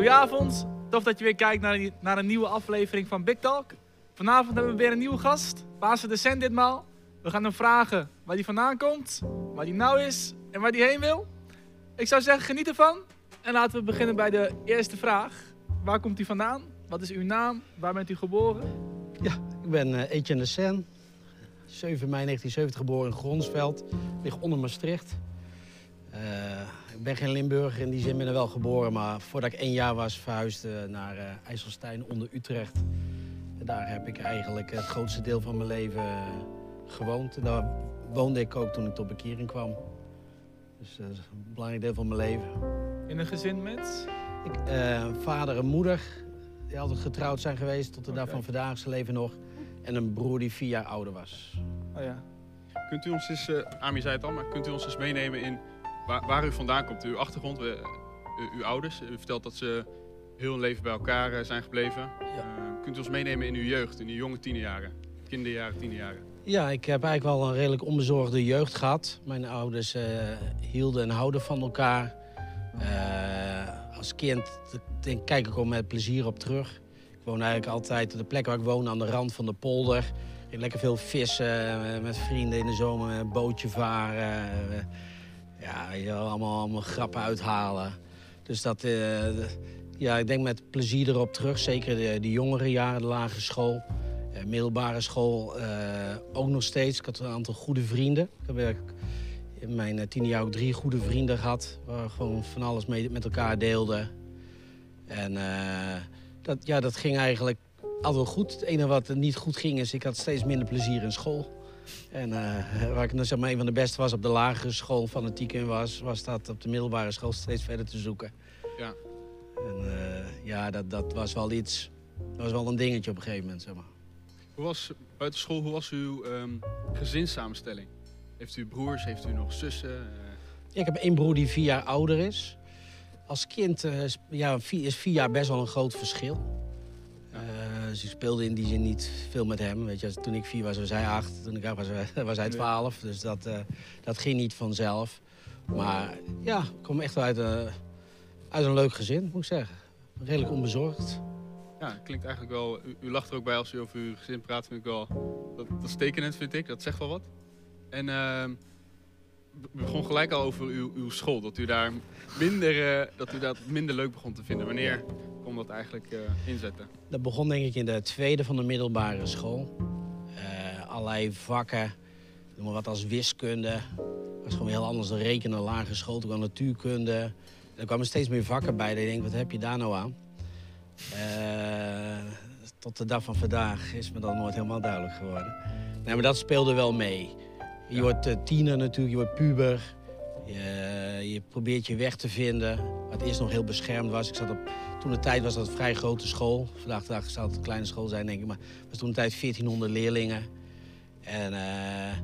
Goedenavond, tof dat je weer kijkt naar, een- naar een nieuwe aflevering van Big Talk. Vanavond hebben we weer een nieuwe gast, Pasen de Cent ditmaal. We gaan hem vragen waar hij vandaan komt, waar hij nou is en waar hij heen wil. Ik zou zeggen, geniet ervan. En laten we beginnen bij de eerste vraag. Waar komt u vandaan? Wat is uw naam? Waar bent u geboren? Ik ben eh, Etienne de Sen, 7 mei 1970 geboren in Gronsveld, ligt onder Maastricht. Eh, ik ben geen Limburger, in die zin ben ik wel geboren, maar voordat ik één jaar was verhuisde naar eh, IJsselstein onder Utrecht. En daar heb ik eigenlijk het grootste deel van mijn leven eh, gewoond. En daar woonde ik ook toen ik tot bekering kwam. Dus dat is een belangrijk deel van mijn leven. In een gezin met? Ik, eh, vader en moeder, die altijd getrouwd zijn geweest tot de dag Oké. van vandaag. Ze leven nog. En een broer die vier jaar ouder was. Oh ja. Kunt u ons eens, eh Ami zei het al, maar kunt u ons eens meenemen in waar, waar u vandaan komt? Uw achtergrond, uw ouders. U vertelt dat ze heel hun leven bij elkaar eh, zijn gebleven. Eh, kunt u ons meenemen in uw jeugd, in uw jonge tienerjaren? Kinderjaren, tienerjaren. Ja, ik heb eigenlijk wel een redelijk onbezorgde jeugd gehad. Mijn ouders eh, hielden en houden van elkaar. Als kind denk, kijk ik ook met plezier op terug. Ik woon eigenlijk altijd op de plek waar ik woon, aan de rand van de polder. Ik lekker veel vissen, met vrienden in de zomer, een bootje varen. Ja, je allemaal, allemaal grappen uithalen. Dus dat, eh, ja, ik denk met plezier erop terug. Zeker de, de jongere jaren, de lagere school. Eh, middelbare school eh, ook nog steeds. Ik had een aantal goede vrienden. Ik heb in mijn tiende jaar ook drie goede vrienden gehad. Waar we gewoon van alles mee, met elkaar deelden. En dat, ja, dat ging eigenlijk altijd goed. Het enige wat niet goed ging is, ik had steeds minder plezier in school. En eh, waar ik nou zeg maar een van de beste was op de lagere school, fanatiek in was, was dat op de middelbare school steeds verder te zoeken. Ja. En eh, ja, dat, dat was wel iets, dat was wel een dingetje op een gegeven moment, zeg maar. Hoe was, buiten school, hoe was uw ehm gezinssamenstelling? Heeft u broers, heeft u nog zussen? Eh, Ik heb één broer die vier jaar ouder is. Als kind is, ja, vier, is vier jaar best wel een groot verschil. Dus ik speelde in die zin niet veel met hem. Weet je, toen ik vier was, was hij acht. Toen ik acht was, was hij twaalf. Dus dat, eh, dat ging niet vanzelf. Maar ja, ik kom echt wel uit, een- uit een leuk gezin, moet ik zeggen. Redelijk onbezorgd. ja, klinkt eigenlijk wel... U, u lacht er ook bij als u over uw gezin praat, vind ik wel... Dat, dat is tekenend, vind ik. Dat zegt wel wat. En ehm we begon gelijk al over uw, uw school. Dat u daar minder, eh, dat u dat minder leuk begon te vinden. Wanneer kon dat eigenlijk eh, inzetten? Dat begon denk ik in de tweede van de middelbare school. Eh, allerlei vakken, noem maar wat als wiskunde. Dat was gewoon heel anders dan rekenen, lagere school. Toen kwam natuurkunde. Er kwamen steeds meer vakken bij. Dat ik denk, wat heb je daar nou aan? Eh, tot de dag van vandaag is me dat nooit helemaal duidelijk geworden. Nee, maar dat speelde wel mee. Je wordt tiener natuurlijk, je wordt puber. Je, je probeert je weg te vinden. Wat eerst nog heel beschermd was. Ik zat op, toen de tijd was dat een vrij grote school. Vandaag de dag zal het een kleine school zijn, denk ik. Maar was toen de tijd 1400 leerlingen. En eh,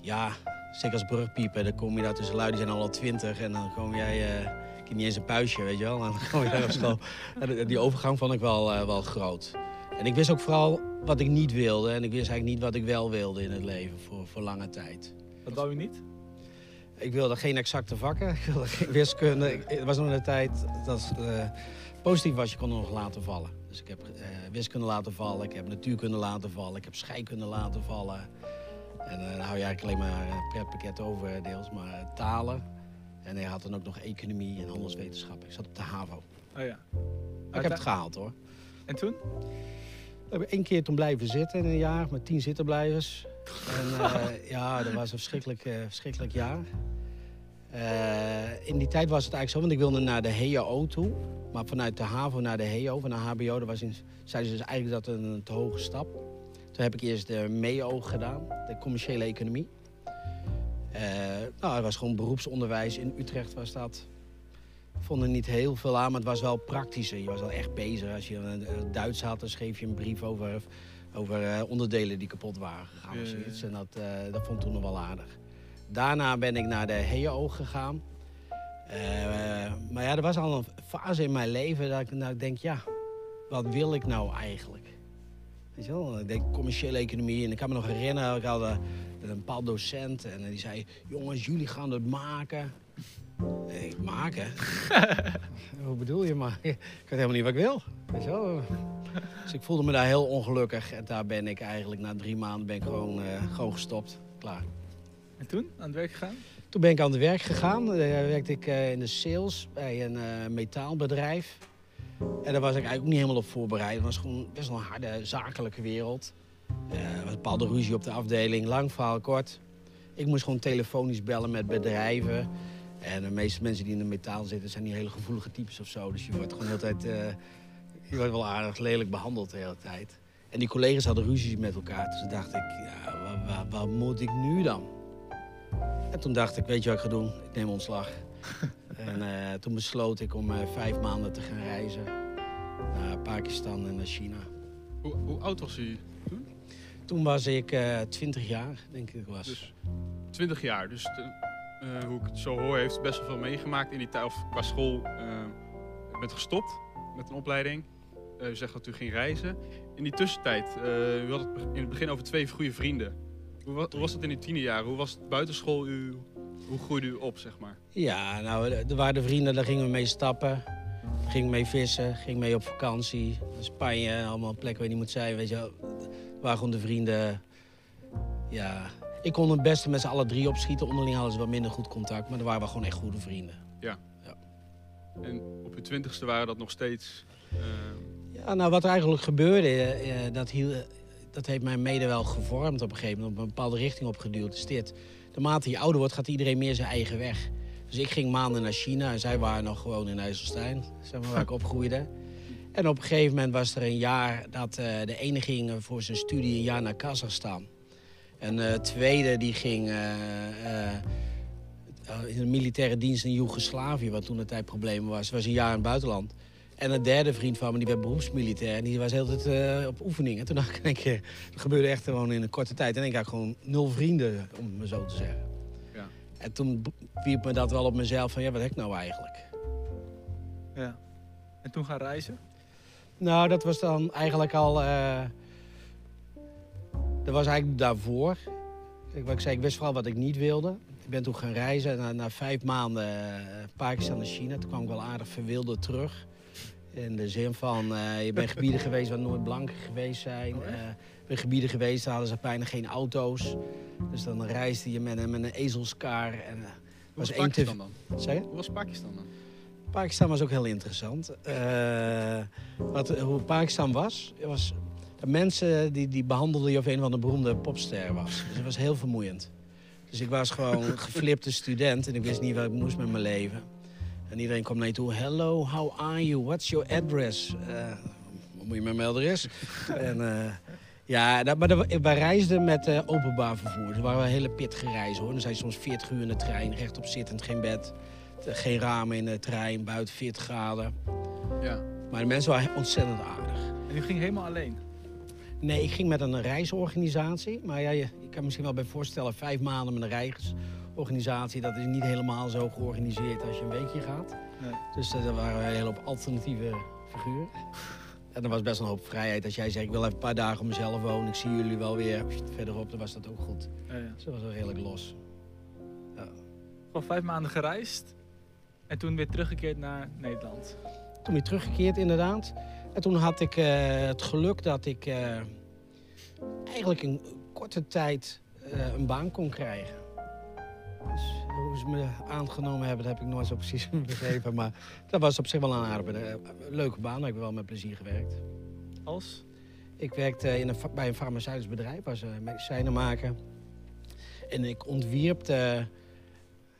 ja, zeker als brugpieper, dan kom je daar tussen lui, die zijn al al 20. En dan kom jij, eh, ik heb niet eens een puistje, weet je wel. Dan kom je daar op school. Die overgang vond ik wel, eh, wel groot. En ik wist ook vooral wat ik niet wilde. En ik wist eigenlijk niet wat ik wel wilde in het leven voor, voor lange tijd. Wat wou u niet? Ik wilde geen exacte vakken. Ik wilde geen wiskunde. Het was nog een tijd dat eh, positief was, je kon nog laten vallen. Dus ik heb eh, wiskunde laten vallen, ik heb natuurkunde laten vallen, ik heb scheikunde laten vallen. En eh, dan hou je eigenlijk alleen maar pretpakket over deels, maar talen. En hij had dan ook nog economie en handelswetenschap. Ik zat op de HAVO. Oh ja. Maar ik heb het gehaald hoor. En toen? We hebben één keer toen blijven zitten in een jaar met tien zittenblijvers. En eh, ja, dat was een verschrikkelijk, eh, verschrikkelijk jaar. Eh, in die tijd was het eigenlijk zo, want ik wilde naar de HAO toe. Maar vanuit de HAVO naar de HAO, van de HBO, dat was zeiden ze dus eigenlijk dat een te hoge stap. Toen heb ik eerst de MEO gedaan, de commerciële economie. Nou, het was gewoon beroepsonderwijs. In Utrecht was dat. Vond er niet heel veel aan, maar het was wel praktischer. Je was wel echt bezig. Als je een Duits had, dan schreef je een brief over, over eh, onderdelen die kapot waren gegaan. of zoiets. En dat, eh, dat vond ik toen nog wel aardig. Daarna ben ik naar de HAO gegaan. Eh, maar ja, er was al een fase in mijn leven dat ik, nou, ik denk, ja, wat wil ik nou eigenlijk? Weet je wel, ik denk commerciële economie. En ik kan me nog herinneren, ik had eh, een bepaald docent en die zei... jongens, jullie gaan het maken. Nee, maken? Hoe bedoel je, maar ik weet helemaal niet wat ik wil. Weet je wel? Dus ik voelde me daar heel ongelukkig. En daar ben ik eigenlijk na drie maanden ben ik gewoon, eh, gewoon gestopt. Klaar. En toen? Aan het werk gegaan? Toen ben ik aan het werk gegaan. Daar werkte ik eh, in de sales bij een eh, metaalbedrijf. En daar was ik eigenlijk ook niet helemaal op voorbereid. Het was gewoon best wel een harde zakelijke wereld. Eh, er was een bepaalde ruzie op de afdeling. Lang verhaal kort. Ik moest gewoon telefonisch bellen met bedrijven. En de meeste mensen die in de metaal zitten zijn niet hele gevoelige types of zo. Dus je wordt gewoon altijd, eh, je wordt wel aardig lelijk behandeld de hele tijd. En die collega's hadden ruzies met elkaar. Dus toen dacht ik, ja, wat, moet ik nu dan? En toen dacht ik, weet je wat ik ga doen? Ik neem ontslag. en eh, toen besloot ik om eh, vijf maanden te gaan reizen. Naar Pakistan en naar China. Hoe, hoe oud was u toen? Toen was ik eh 20 jaar, denk ik was. Dus 20 jaar. Dus de- hoe ik het zo hoor, heeft best wel veel meegemaakt in die tijd. Of qua school bent gestopt met een opleiding. Eh, u zegt dat u ging reizen. In die tussentijd, eh, u had het in het begin over twee goede vrienden. Hoe, hoe was dat in die tienerjaren? Hoe was het buitenschool? U, hoe groeide u op, zeg maar? Ja, nou, er waren de vrienden, daar gingen we mee stappen. Ging mee vissen, ging mee op vakantie. Spanje, allemaal plekken waar je niet moet zijn, weet je wel. Waren gewoon de vrienden. Ja, ik kon het beste met z'n alle drie opschieten. Onderling hadden ze wat minder goed contact, maar er waren we gewoon echt goede vrienden. En op uw twintigste waren dat nog steeds... eh, Ja, nou, wat er eigenlijk gebeurde, eh, eh, dat, hiel, dat heeft mij mede wel gevormd op een gegeven moment. Op een bepaalde richting opgeduwd. Is dit. De mate je ouder wordt, gaat iedereen meer zijn eigen weg. Dus ik ging maanden naar China en zij waren nog gewoon in IJsselstein, zeg maar, waar ik opgroeide. En op een gegeven moment was er een jaar dat eh, de ene ging eh, voor zijn studie een jaar naar Kazachstan. En de tweede die ging eh, eh, in de militaire dienst in Joegoslavië, wat toen de tijd problemen was. was een jaar in het buitenland. En een derde vriend van me, die werd beroepsmilitair. En die was tijd eh, op oefening. En toen dacht ik, keer, dat gebeurde echt gewoon in een korte tijd. En ik had gewoon nul vrienden, om het maar zo te zeggen. Ja. En toen wierp me dat wel op mezelf van, ja, wat heb ik nou eigenlijk? Ja. En toen gaan reizen? Nou, dat was dan eigenlijk al... eh, dat was eigenlijk daarvoor. Ik, wat ik zei, ik wist vooral wat ik niet wilde. Ik ben toen gaan reizen. Na, na vijf maanden eh, Pakistan en China. Toen kwam ik wel aardig verwilderd terug. In de zin van, eh, je bent gebieden geweest waar nooit blanken geweest zijn. Oh, echt? Eh, je bent gebieden geweest, daar hadden ze bijna geen auto's. Dus dan reisde je met een, met een ezelskaar. En, eh, hoe was was te- Pakistan dan? Zeg je? Hoe was Pakistan dan? Pakistan was ook heel interessant. Eh, wat, hoe Pakistan was, was de mensen die, die behandelden je of een van de beroemde popster was. Dus het was heel vermoeiend. Dus ik was gewoon een geflipte student en ik wist niet wat ik moest met mijn leven. En iedereen kwam naar je toe. Hello, how are you? What's your address? Eh, moet je met mijn adres? en, eh, ja, dat, maar dat, wij reisden met eh, openbaar vervoer. Dus waren wel hele pittige reizen hoor. Dan zijn soms 40 uur in de trein, rechtop zittend, geen bed. Geen ramen in de trein, buiten 40 graden. Ja. Maar de mensen waren ontzettend aardig. En u ging helemaal alleen? Nee, ik ging met een reisorganisatie. Maar ja, je, je kan misschien wel bij voorstellen, vijf maanden met een reisorganisatie, dat is niet helemaal zo georganiseerd als je een weekje gaat. Nee. Dus eh, er waren een hele hoop alternatieve figuren. En er was best wel een hoop vrijheid. Als jij zegt, ik wil even een paar dagen op mezelf wonen, ik zie jullie wel weer. Verderop, dan was dat ook goed. Ja, ja. Dus dat was wel redelijk los. Gewoon vijf maanden gereisd. En toen weer teruggekeerd naar Nederland. Toen weer teruggekeerd inderdaad. En toen had ik eh, het geluk dat ik eh, eigenlijk in korte tijd eh, een baan kon krijgen. Ze me aangenomen hebben, dat heb ik nooit zo precies begrepen. Maar dat was op zich wel een aardige, eh, leuke baan. Daar heb ik wel met plezier gewerkt. Als? Ik werkte in een, bij een farmaceutisch bedrijf, was een medicijnen maken. En ik ontwierp de,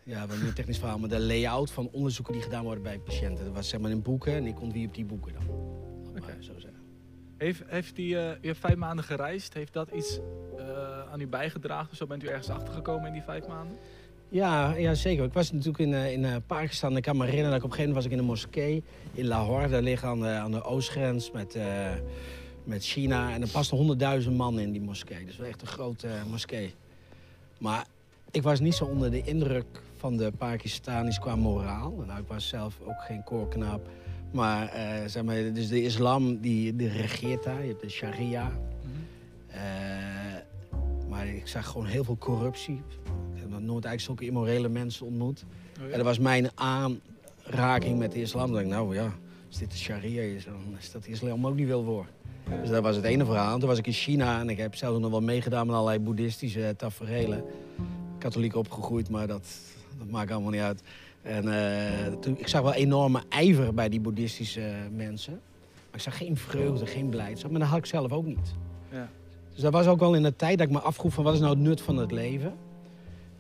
ja, wat een technisch verhaal, maar de layout van onderzoeken die gedaan worden bij patiënten. Dat was zeg maar in boeken en ik ontwierp die boeken dan. Oké. zo zeggen. Heeft, heeft die, eh, u hebt vijf maanden gereisd. Heeft dat iets eh, aan u bijgedragen? Of zo bent u ergens achtergekomen in die vijf maanden? Ja, ja, zeker. Ik was natuurlijk in, eh, in eh, Pakistan. Ik kan me herinneren dat ik op een gegeven moment was ik in een moskee in Lahore. Daar liggen aan de, aan de oostgrens met, eh, met China. En er pasten honderdduizend man in die moskee. Dus wel echt een grote moskee. Maar ik was niet zo onder de indruk van de Pakistanis qua moraal. Nou, ik was zelf ook geen koorknaap. Maar, zeg maar dus de islam die, die regeert daar. Je hebt de sharia. Eh, maar ik zag gewoon heel veel corruptie. Nog nooit eigenlijk zulke immorele mensen ontmoet. Oh, En dat was mijn aanraking met de islam. Dan denk ik, nou ja, als dit de sharia is, dan is dat de islam ook niet veel voor. Dus dat was het ene verhaal. Toen was ik in China en ik heb zelf nog wel meegedaan met allerlei boeddhistische tafereelen. Katholiek opgegroeid, maar dat, dat maakt allemaal niet uit. En eh, toen, ik zag wel enorme ijver bij die boeddhistische mensen. Maar ik zag geen vreugde, geen blijdschap. Maar dat had ik zelf ook niet. Ja. Dus dat was ook wel in de tijd dat ik me afvroeg van wat is nou het nut van het leven.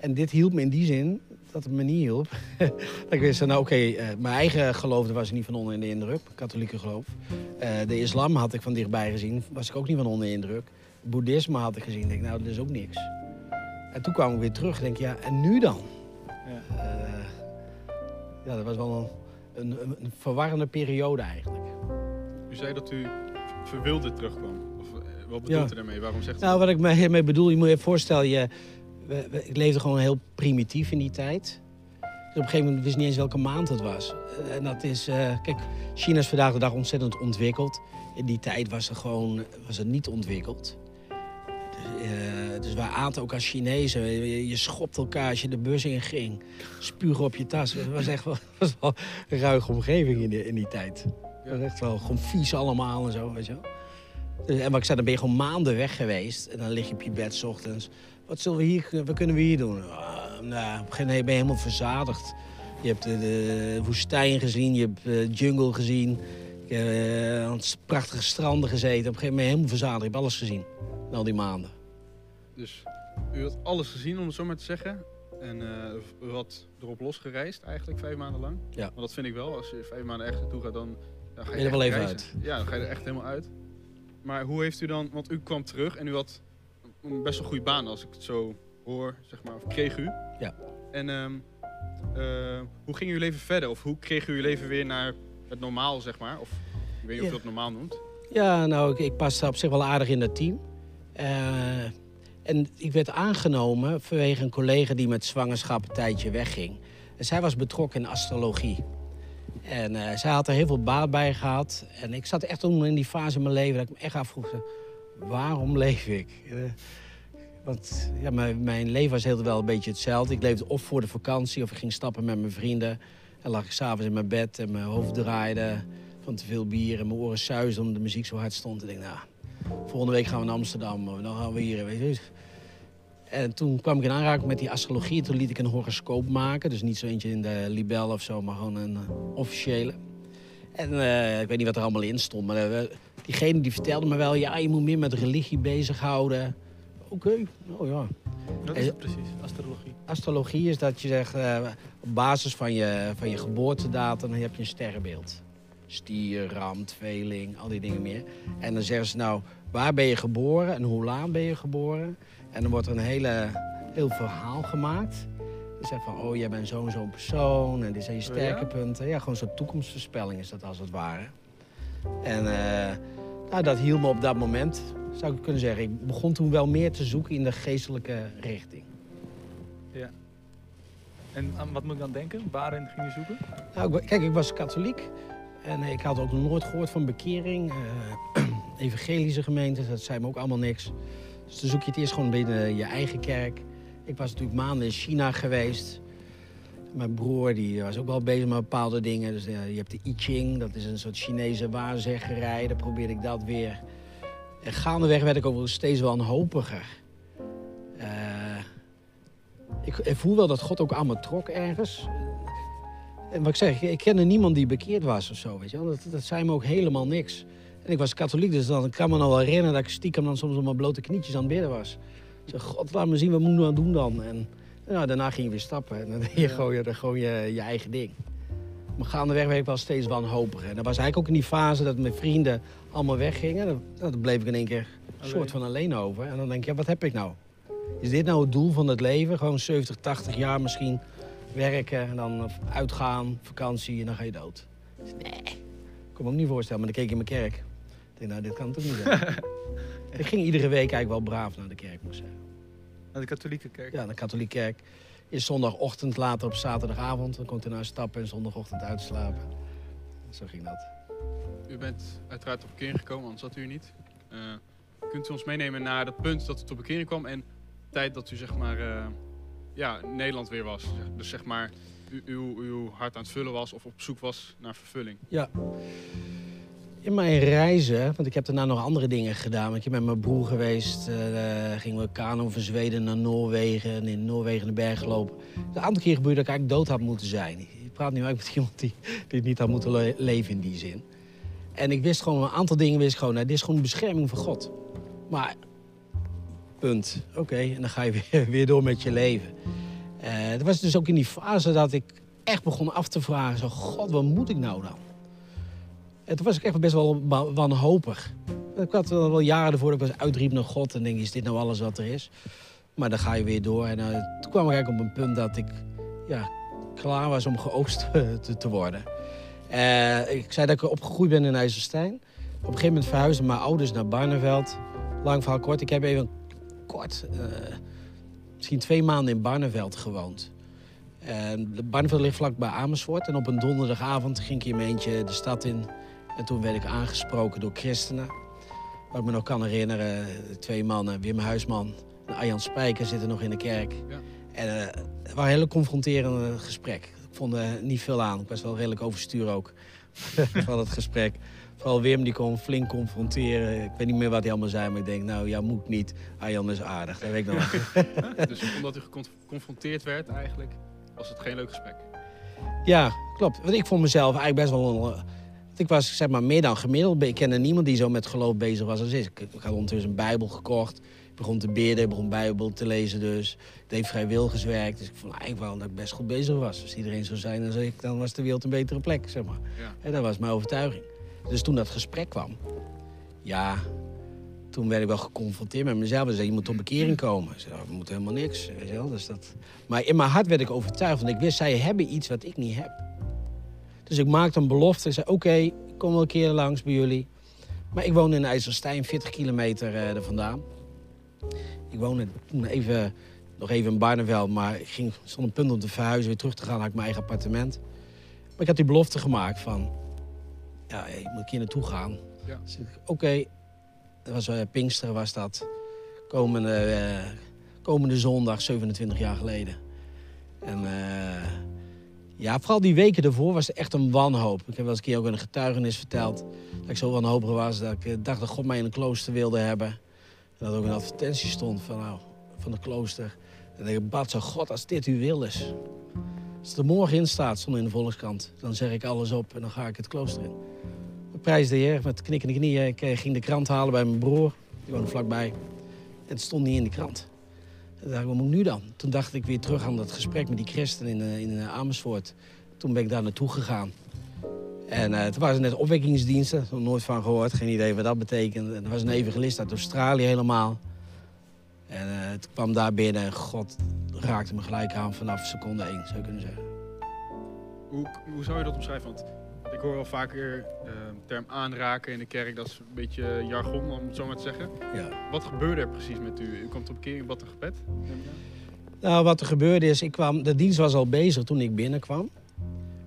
En dit hielp me in die zin dat het me niet hielp. dat ik wist, van, nou oké, eh, mijn eigen geloof daar was ik niet van onder in de indruk. Katholieke geloof. Eh, de islam had ik van dichtbij gezien, was ik ook niet van onder de indruk. Boeddhisme had ik gezien, denk ik, nou dat is ook niks. En toen kwam ik weer terug, denk ik, ja, en nu dan? Ja. Eh, ja, dat was wel een, een, een verwarrende periode eigenlijk. U zei dat u verwilderd terugkwam. Of, wat bedoelt Ja. u daarmee? Waarom zegt u Nou, wat ik me hiermee bedoel, je moet je voorstellen, je, we- ik leefde gewoon heel primitief in die tijd. Op een gegeven moment wist ik niet eens welke maand het was. Eh, En dat is, eh, kijk, China is vandaag de dag ontzettend ontwikkeld. In die tijd was het gewoon was het niet ontwikkeld. Dus, eh, dus ook als Chinezen. Je, je schopt elkaar als je de bus in ging. Spugen op je tas. Het was echt wel, was wel een ruige omgeving in die, in die tijd. Echt wel gewoon vies allemaal en zo, weet je. Dus, en wat ik zei, dan ben je gewoon maanden weg geweest. En dan lig je op je bed 's ochtends. Wat, zullen we hier, wat kunnen we hier doen? Ah, nou, op een gegeven moment ben je helemaal verzadigd. Je hebt de, de woestijn gezien, je hebt de jungle gezien. Je hebt eh, aan prachtige stranden gezeten. Op een gegeven moment ben je helemaal verzadigd. Je hebt alles gezien. in Al die maanden. Dus u had alles gezien, om het zo maar te zeggen. En eh, u had erop losgereisd eigenlijk vijf maanden lang. Ja. Maar dat vind ik wel. Als je vijf maanden ergens naartoe gaat, dan, dan ga je, er echt wel even reizen. Ja, dan ga je er echt helemaal uit. Maar hoe heeft u dan... Want u kwam terug en u had best wel goede baan als ik het zo hoor, zeg maar. Of kreeg u. Ja. En ehm, eh, hoe ging uw leven verder? Of hoe kreeg u uw leven weer naar het normaal, zeg maar? Of ik weet niet of je dat normaal noemt. Ja, nou, ik, ik paste op zich wel aardig in dat team. Eh, en ik werd aangenomen vanwege een collega die met zwangerschap een tijdje wegging. En zij was betrokken in astrologie. En eh, zij had er heel veel baat bij gehad. En ik zat echt toen in die fase in mijn leven dat ik me echt afvroeg... waarom leef ik? Eh, want ja, mijn, mijn leven was heel wel een beetje hetzelfde. Ik leefde of voor de vakantie of ik ging stappen met mijn vrienden. En lag ik s'avonds in mijn bed en mijn hoofd draaide van te veel bier. En mijn oren suisden omdat de muziek zo hard stond. En ik dacht, nou, volgende week gaan we naar Amsterdam. Of dan gaan we hier, weet je. En toen kwam ik in aanraking met die astrologie. En toen liet ik een horoscoop maken. Dus niet zo eentje in de libel of zo, maar gewoon een eh, officiële. En eh, ik weet niet wat er allemaal in stond. Maar eh, diegene die vertelde me wel, ja, je moet meer met religie bezighouden. Oké, oh ja. Wat is het precies, astrologie? Astrologie is dat je zegt, eh, op basis van je, van je geboortedatum heb je een sterrenbeeld. Stier, ram, tweeling, al die dingen meer. En dan zeggen ze nou, waar ben je geboren en hoe laat ben je geboren? En dan wordt er een hele, heel verhaal gemaakt. Je zegt van, oh, jij bent zo'n zo'n persoon en dit zijn je Oh, sterke ja? punten. Ja, gewoon zo'n toekomstvoorspelling is dat als het ware. En eh, nou, dat hield me op dat moment, zou ik kunnen zeggen. Ik begon toen wel meer te zoeken in de geestelijke richting. En aan wat moet ik dan denken? Waarin ging je zoeken? Nou, ik- kijk, ik was katholiek. En ik had ook nog nooit gehoord van bekering. eh, evangelische gemeentes, dat zei me ook allemaal niks. Dus dan zoek je het eerst gewoon binnen je eigen kerk. Ik was natuurlijk maanden in China geweest. Mijn broer die was ook wel bezig met bepaalde dingen. Dus je hebt de I Ching, dat is een soort Chinese waarzeggerij. Dan probeerde ik dat weer. En gaandeweg werd ik ook steeds wel wanhopiger. Eh ik, ik voel wel dat God ook aan me trok ergens. En wat ik zeg, ik kende niemand die bekeerd was of zo, weet je. Dat, dat zei me ook helemaal niks. En ik was katholiek, dus dan kan me nog wel herinneren dat ik stiekem dan soms op mijn blote knietjes aan het bidden was. Zeg, God, laat me zien, wat moet ik nou doen dan? En nou, daarna ging je weer stappen en dan deed je gewoon, je, gewoon je, je eigen ding. Maar gaandeweg werd ik wel steeds wanhopiger. En dat was eigenlijk ook in die fase dat mijn vrienden allemaal weggingen. Dan, dan bleef ik in één keer een soort van alleen over. En dan denk je, ja, wat heb ik nou? Is dit nou het doel van het leven? Gewoon 70, 80 jaar misschien werken en dan uitgaan, vakantie en dan ga je dood. Dus nee, ik kon me ook niet voorstellen. Maar dan keek ik in mijn kerk. Ik denk, nou, dit kan toch niet zijn. ik ging iedere week eigenlijk wel braaf naar de kerk, moet ik zeggen. Naar de katholieke kerk. Ja, de katholieke kerk. Is zondagochtend, later op zaterdagavond. Dan kon ik daarna stappen en zondagochtend uitslapen. Zo ging dat. U bent uiteraard tot bekering gekomen, anders had u niet. Eh, kunt u ons meenemen naar dat punt dat u tot bekering kwam en de tijd dat u zeg maar eh, ja, Nederland weer was. Dus zeg maar u- uw, uw hart aan het vullen was of op zoek was naar vervulling. Ja. In mijn reizen, want ik heb daarna nog andere dingen gedaan. Ik ben met mijn broer geweest, eh, gingen we kano van Zweden naar Noorwegen en in Noorwegen de berg gelopen. Een aantal keer gebeurde dat ik eigenlijk dood had moeten zijn. Ik praat nu eigenlijk met iemand die, die niet had moeten le- leven in die zin. En ik wist gewoon, een aantal dingen wist gewoon, nou, dit is gewoon bescherming van God. Maar, punt. Oké, en dan ga je weer, weer door met je leven. Eh dat was dus ook in die fase dat ik echt begon af te vragen, zo, God, wat moet ik nou dan? En toen was ik echt best wel wa- wanhopig. Ik had wel jaren ervoor dat ik was uitriep naar God en denk, is dit nou alles wat er is? Maar dan ga je weer door. En eh, toen kwam ik eigenlijk op een punt dat ik ja, klaar was om geoogst te, te worden. Eh, ik zei dat ik opgegroeid ben in IJsselstein. Op een gegeven moment verhuisden mijn ouders naar Barneveld. Lang verhaal kort. Ik heb even kort, eh, misschien twee maanden in Barneveld gewoond. Barneveld ligt vlak bij Amersfoort. En op een donderdagavond ging ik in mijn eentje de stad in. En toen werd ik aangesproken door christenen. Wat ik me nog kan herinneren, twee mannen, Wim Huisman en Arjan Spijker zitten nog in de kerk. Ja. En eh, het was een hele confronterende gesprek. Ik vond er niet veel aan. Ik was wel redelijk overstuur ook van het gesprek. Vooral Wim die kon flink confronteren. Ik weet niet meer wat hij allemaal zei, maar ik denk, nou ja, moet niet. Arjan is aardig, dat weet ik nog. wel. dus omdat u geconfronteerd werd eigenlijk, was het geen leuk gesprek. Ja, klopt. Want ik vond mezelf eigenlijk best wel... een, ik was zeg maar meer dan gemiddeld. Ik kende niemand die zo met geloof bezig was als ik. Ik had ondertussen een bijbel gekocht. Ik begon te bidden, ik begon bijbel te lezen dus. Ik deed vrijwilligerswerk. Dus ik vond eigenlijk wel dat ik best goed bezig was. Als iedereen zo zijn als ik, dan was de wereld een betere plek, zeg maar. Ja. En dat was mijn overtuiging. Dus toen dat gesprek kwam, ja, toen werd ik wel geconfronteerd met mezelf. Ze zei, je moet tot bekering komen. Ik zei, "Oh, we moeten helemaal niks. Weet je wel? Dus dat... Maar in mijn hart werd ik overtuigd, want ik wist, zij hebben iets wat ik niet heb. Dus ik maakte een belofte. Ik zei, oké, ik kom wel een keer langs bij jullie. Maar ik woonde in IJsselstein, 40 kilometer eh er vandaan. Ik woonde toen even, nog even in Barneveld, maar ik ging, stond een punt om te verhuizen, weer terug te gaan naar mijn eigen appartement. Maar ik had die belofte gemaakt van, ja, ik moet een keer naartoe gaan. Ja. Dus oké, dat was uh, Pinksteren was dat. Komende, eh, komende zondag, 27 jaar geleden. En eh, ja, vooral die weken ervoor was het echt een wanhoop. Ik heb wel eens een keer ook een getuigenis verteld. Dat ik zo wanhopig was dat ik eh, dacht dat God mij in een klooster wilde hebben. En dat ook een advertentie stond van, nou, van het klooster. En ik bad zo, God, als dit uw wil is. Als het er morgen in staat, stond in de Volkskrant. Dan zeg ik alles op en dan ga ik het klooster in. Prijs de heer, met knikkende knieën. Ik eh, ging de krant halen bij mijn broer. Die woonde vlakbij. En het stond niet in de krant. Wat moet ik nu dan? Toen dacht ik weer terug aan dat gesprek met die christen in, eh, in eh, Amersfoort. Toen ben ik daar naartoe gegaan. En eh toen waren ze net opwekkingsdiensten. Nog nooit van gehoord. Geen idee wat dat betekent. En er was een evangelist uit Australië helemaal. En toen kwam daar binnen en God raakte me gelijk aan vanaf seconde één, zou je kunnen zeggen. Hoe, hoe zou je dat omschrijven? Want ik hoor wel vaker de term aanraken in de kerk. Dat is een beetje jargon, om het zo maar te zeggen. Ja. Wat gebeurde er precies met u? U kwam tot bekering, wat een gebed? Nou, wat er gebeurde is, ik kwam, de dienst was al bezig toen ik binnenkwam.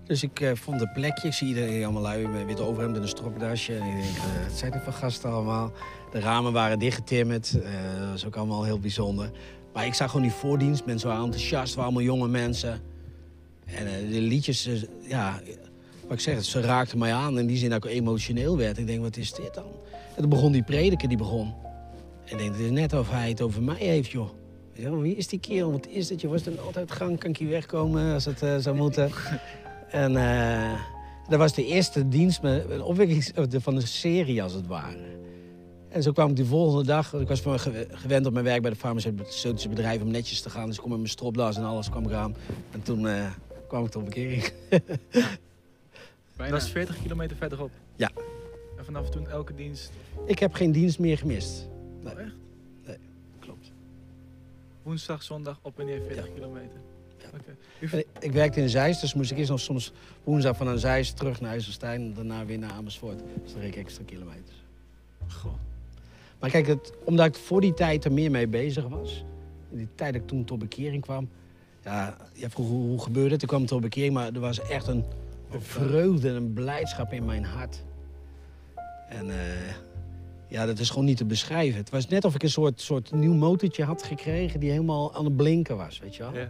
Dus ik eh, vond een plekje. Ik zie iedereen allemaal lui met witte overhemd en een stropdasje. En ik denk, eh wat zijn dit voor gasten allemaal? De ramen waren dichtgetimmerd. Eh, dat was ook allemaal heel bijzonder. Maar ik zag gewoon die voordienst. Mensen waren enthousiast, waren allemaal jonge mensen. En eh, de liedjes, ja, wat ik zeg, ze raakten mij aan. In die zin dat ik emotioneel werd. Ik denk, wat is dit dan? En toen begon die prediker, die begon. En ik denk, het is net of hij het over mij heeft, joh. Wie is die kerel? Wat is dit? Je was dan altijd gang, kan ik hier wegkomen als het eh, zou moeten. en eh, dat was de eerste dienst met, een de- van de serie, als het ware. En zo kwam ik de volgende dag, ik was van gewend op mijn werk bij de farmaceutische bedrijf om netjes te gaan. Dus ik kom met mijn stropdas en alles kwam ik aan. En toen eh, kwam ik tot bekering. Bijna. Dat is 40 kilometer verderop. Ja. En vanaf toen elke dienst, ik heb geen dienst meer gemist. Nee. Oh, echt? Nee, klopt. woensdag, zondag op en neer 40 kilometer. Ja. Ik, ik werkte in Zeist, dus moest ik eerst nog soms woensdag van een Zeist terug naar IJsselstein. En daarna weer naar Amersfoort. Dus dan reed ik extra kilometers. Goh. Maar kijk, het, omdat ik voor die tijd er meer mee bezig was. In die tijd dat ik toen tot bekering kwam. Ja, je vroeg hoe, hoe gebeurde het? Ik kwam tot bekering, maar er was echt een, een vreugde en een blijdschap in mijn hart. En eh, Ja, dat is gewoon niet te beschrijven. Het was net of ik een soort, soort nieuw motortje had gekregen die helemaal aan het blinken was, weet je wel. Ja.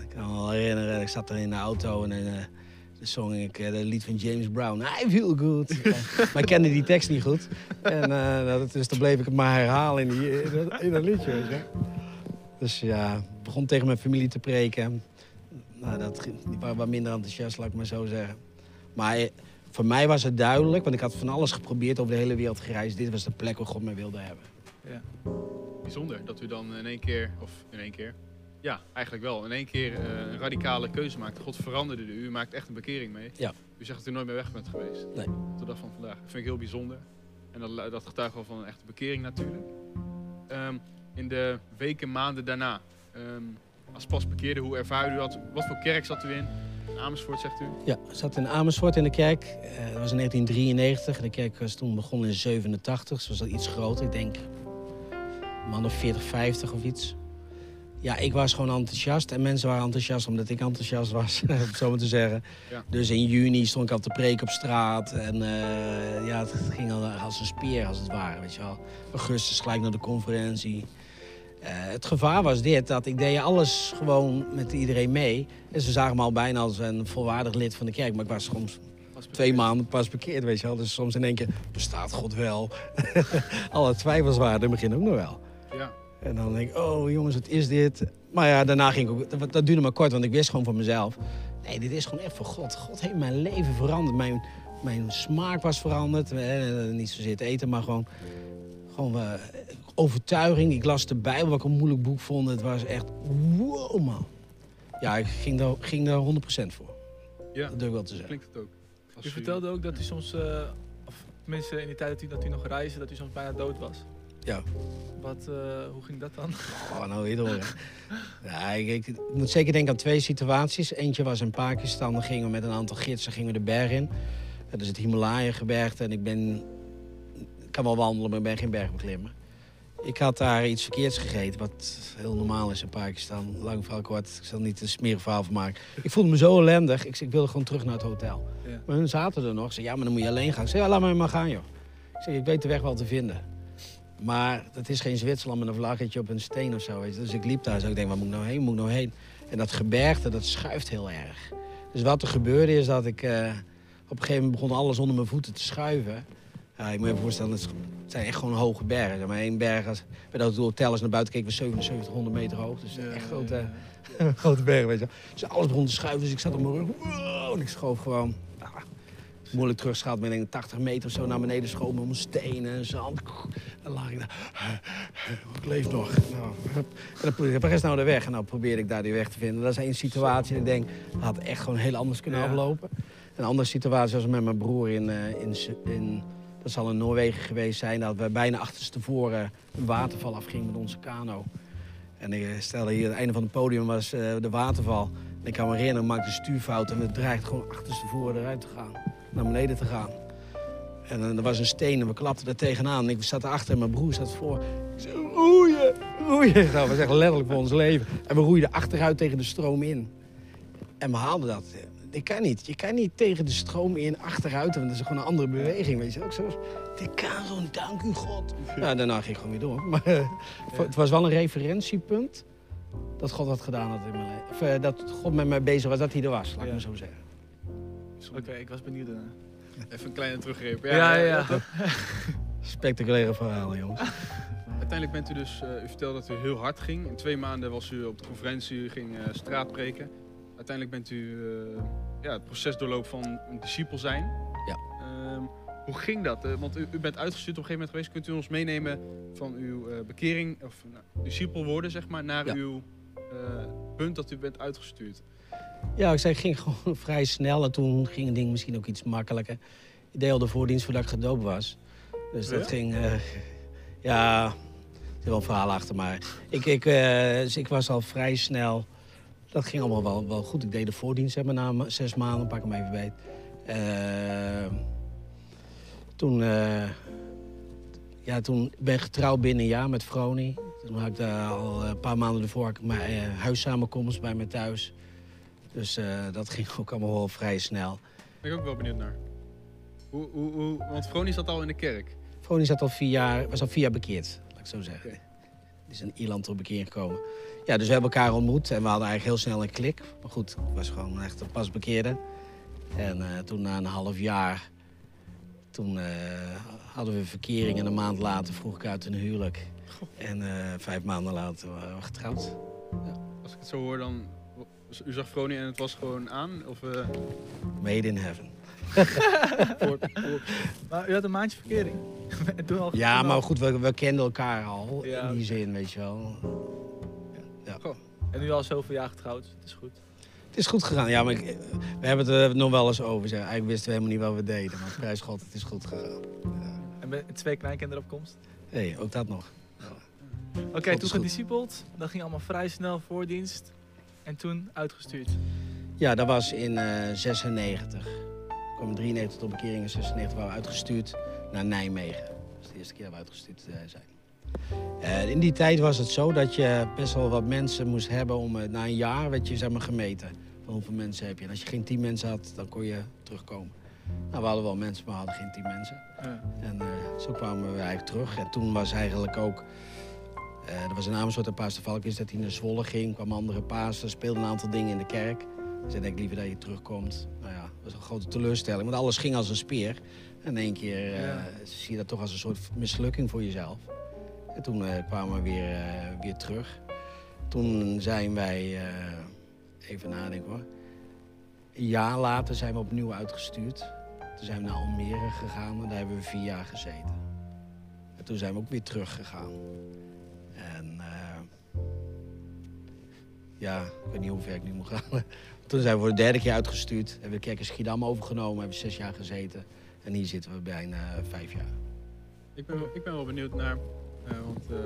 Ik kan me wel herinneren, ik zat er in de auto en eh dan zong ik eh, het lied van James Brown. I feel good. Maar ik kende die tekst niet goed. En eh, dat, dus dan bleef ik het maar herhalen in, die, in, dat, in dat liedje, weet je. Dus ja, ik begon tegen mijn familie te preken. Nou, dat, die waren wat minder enthousiast, laat ik maar zo zeggen. Maar eh, voor mij was het duidelijk, want ik had van alles geprobeerd over de hele wereld gereisd. Dit was de plek waar God mij wilde hebben. Bijzonder dat u dan in één keer, of in één keer, ja, eigenlijk wel, in één keer eh, een radicale keuze maakt. God veranderde u, u maakt echt een bekering mee. Ja. U zegt dat u nooit meer weg bent geweest. Nee. Tot de dag van vandaag. Dat vind ik heel bijzonder. En dat, dat getuigt wel van een echte bekering natuurlijk. Ehm, in de weken, maanden daarna, ehm, als pas bekeerde, hoe ervaarde u dat? Wat voor kerk zat u in? In Amersfoort zegt u? Ja, ik zat in Amersfoort in de kerk. Eh, dat was in 1993. De kerk was toen begonnen in 87. Ze was al iets groter. Ik denk een man of 40, 50 of iets. Ja, ik was gewoon enthousiast. En mensen waren enthousiast omdat ik enthousiast was, om het zo maar te zeggen. Ja. Dus in juni stond ik al te preken op straat. En eh, ja, het ging al als een speer, als het ware, weet je wel. Augustus gelijk naar de conferentie. Eh, het gevaar was dit, dat ik deed alles gewoon met iedereen mee. En ze zagen me al bijna als een volwaardig lid van de kerk. Maar ik was soms twee maanden pas bekeerd, weet je wel. Dus soms in één keer, bestaat God wel? Alle twijfels waren in het begin ook nog wel. Ja. En dan denk ik, oh jongens, wat is dit? Maar ja, daarna ging ik ook, dat, dat duurde maar kort, want ik wist gewoon van mezelf. Nee, dit is gewoon echt voor God. God heeft mijn leven veranderd. Mijn, mijn smaak was veranderd. Eh, niet zozeer het eten, maar gewoon, gewoon eh, overtuiging. Ik las de Bijbel, wat ik een moeilijk boek vond. Het was echt, wow man. Ja, ik ging daar, ging daar 100% voor. Ja, Dat durf ik wel te zeggen. klinkt het ook. Als U vertelde ook dat u soms, eh, of tenminste in die tijd dat u, dat u nog reisde, dat u soms bijna dood was. Ja. Wat, eh, hoe ging dat dan? Oh, nou weer horen. Ja, ik, ik, ik moet zeker denken aan twee situaties. Eentje was in Pakistan. Dan gingen we met een aantal gidsen gingen we de berg in. Dat is het Himalaya-gebergte. En ik ben... Ik kan wel wandelen, maar ik ben geen bergbeklimmer. Ik had daar iets verkeerds gegeten, wat heel normaal is in Pakistan. Lang verhaal kort, ik zal niet een smerig verhaal van maken. Ik voelde me zo ellendig, ik, zei, ik wilde gewoon terug naar het hotel. Ja. Maar hun zaten er nog. Ze zei, ja, maar dan moet je alleen gaan. Ik zei, ja, laat me maar gaan, joh. Ik zei, ik weet de weg wel te vinden. Maar dat is geen Zwitserland met een vlaggetje op een steen of zo. Weet je. Dus ik liep daar zo. Ik denk, waar moet ik nou heen? Moet ik nou heen? En dat gebergte, dat schuift heel erg. Dus wat er gebeurde is dat ik... eh, op een gegeven moment begon alles onder mijn voeten te schuiven. Ja, ik moet je voorstellen, het zijn echt gewoon hoge bergen. Maar één berg, als, bij dat hotel als naar buiten keek, was 7700 meter hoog. Dus echt grote, grote bergen, weet je. Dus alles begon te schuiven, dus ik zat op mijn rug. Wow, en ik schoof gewoon... moeilijk terugschaat, met een 80 meter of zo naar beneden schoof met mijn stenen en zand. Dan lag ik daar. Ik leef nog. Nou, en dan probeerde ik, waar is nou de weg? En nou probeerde ik daar die weg te vinden. Dat is één situatie. En ik denk, dat had echt gewoon heel anders kunnen aflopen. Een andere situatie was met mijn broer in, eh, in, in, dat zal in Noorwegen geweest zijn, dat we bijna achterstevoren een waterval afgingen met onze kano. En ik eh, stelde hier, het einde van het podium was eh, de waterval. En ik kan me herinneren, maakte stuurfout en het dreigt gewoon achterstevoren eruit te gaan. Naar beneden te gaan. En eh, er was een steen en we klapten er tegenaan. En ik zat erachter en mijn broer zat voor. Ik zei, roeien, roeien. Dat was echt letterlijk voor ons leven. En we roeiden achteruit tegen de stroom in. En we haalden dat. Ik kan niet. Je kan niet tegen de stroom in achteruit, want dat is gewoon een andere beweging. Weet je ook zo. Ik kan zo'n dank u God. Ja, daarna ging ik gewoon weer door. Maar eh, het was wel een referentiepunt dat God dat gedaan had in mijn leven. Of eh, dat God met mij bezig was, dat hij er was, laat ik Ja. maar zo zeggen. Oké, ik was benieuwd. daarna. Even een kleine teruggreep. Ja, ja. dat- Spectaculaire verhalen, jongens. Uiteindelijk bent u dus, eh, u vertelde dat u heel hard ging. In twee maanden was u op de conferentie, u ging eh straatpreken. Uiteindelijk bent u eh, ja, het proces doorloop van een discipel zijn. Ja. Ehm, hoe ging dat? Eh, want u, u bent uitgestuurd op een gegeven moment geweest. Kunt u ons meenemen van uw eh, bekering, of nou, discipel worden, zeg maar, naar Ja. uw punt dat u bent uitgestuurd? Ja, ik zei, ging gewoon vrij snel en toen ging het ding misschien ook iets makkelijker. Ik deed al de voordienst voordat ik gedoopt was. Dus dat Ja? ging, ja, er zit wel een verhaal achter, maar ik, ik, dus ik was al vrij snel. Dat ging allemaal wel, wel goed. Ik deed de voordienst, zeg maar, na zes maanden, pak hem even bij. Eh, toen, eh, ja, toen ben ik getrouwd binnen een jaar met Vroni. Toen had ik daar al een paar maanden ervoor mijn eh, huissamenkomst bij me thuis. Dus dat ging ook allemaal wel vrij snel. Ben ik ook wel benieuwd naar. Hoe, hoe, hoe, want Vroni zat al in de kerk. Froni zat al vier jaar, was al vier jaar bekeerd, laat ik zo zeggen. Die is in Ierland tot bekeering gekomen. Ja, dus we hebben elkaar ontmoet en we hadden eigenlijk heel snel een klik. Maar goed, ik was gewoon echt een pas bekeerde. En eh, toen na een half jaar, toen eh, hadden we verkering en een maand later vroeg ik uit een huwelijk. En eh, vijf maanden later waren we getrouwd. Als ik het zo hoor, dan... U zag Froni en het was gewoon aan? Of, Made in heaven. Maar u had een maandje verkering. en toen al, Ja, maar goed, we, we kenden elkaar al Ja, in die zin, weet je wel. En nu al zoveel jaar getrouwd. Het is goed. Het is goed gegaan. Ja, maar ik- we hebben het er nog wel eens over. Zeg. Eigenlijk wisten we helemaal niet wat we deden. Maar prijs God, het is goed gegaan. En met twee kleinkinderen op komst. Hey, ook dat nog. Oké, toen gediscipeld. Dat ging allemaal vrij snel voordienst. En toen uitgestuurd. Ja, dat was in eh 96. Ik kwam in 93 tot bekering. In 96 waren we uitgestuurd naar Nijmegen. Dat is de eerste keer dat we uitgestuurd eh, zijn. In die tijd was het zo dat je best wel wat mensen moest hebben om... eh, na een jaar werd je zeg maar, gemeten. Van hoeveel mensen heb je. En als je geen 10 mensen had, dan kon je terugkomen. Nou, we hadden wel mensen, maar we hadden geen 10 mensen. Ja. En eh, zo kwamen we eigenlijk terug. En toen was eigenlijk ook... er was een Amersfoort en Paas de Valk is dat hij naar Zwolle ging. kwam andere Pasen, speelde een aantal dingen in de kerk. Ze zei, ik liever dat je terugkomt. Nou ja, was een grote teleurstelling. Want alles ging als een speer. En in één keer eh, Ja. zie je dat toch als een soort mislukking voor jezelf. En toen eh, kwamen we weer, eh, weer terug. Toen zijn wij... even nadenken hoor. Een jaar later zijn we opnieuw uitgestuurd. Toen zijn we naar Almere gegaan en daar hebben we vier jaar gezeten. En toen zijn we ook weer teruggegaan. En ja, ik weet niet hoe ver ik nu moet gaan. Toen zijn we voor de derde keer uitgestuurd. Hebben we de kerk in Schiedam overgenomen, hebben we zes jaar gezeten. En hier zitten we bijna eh, vijf jaar. ik, ben, wel- ik ben wel benieuwd naar... eh, want eh,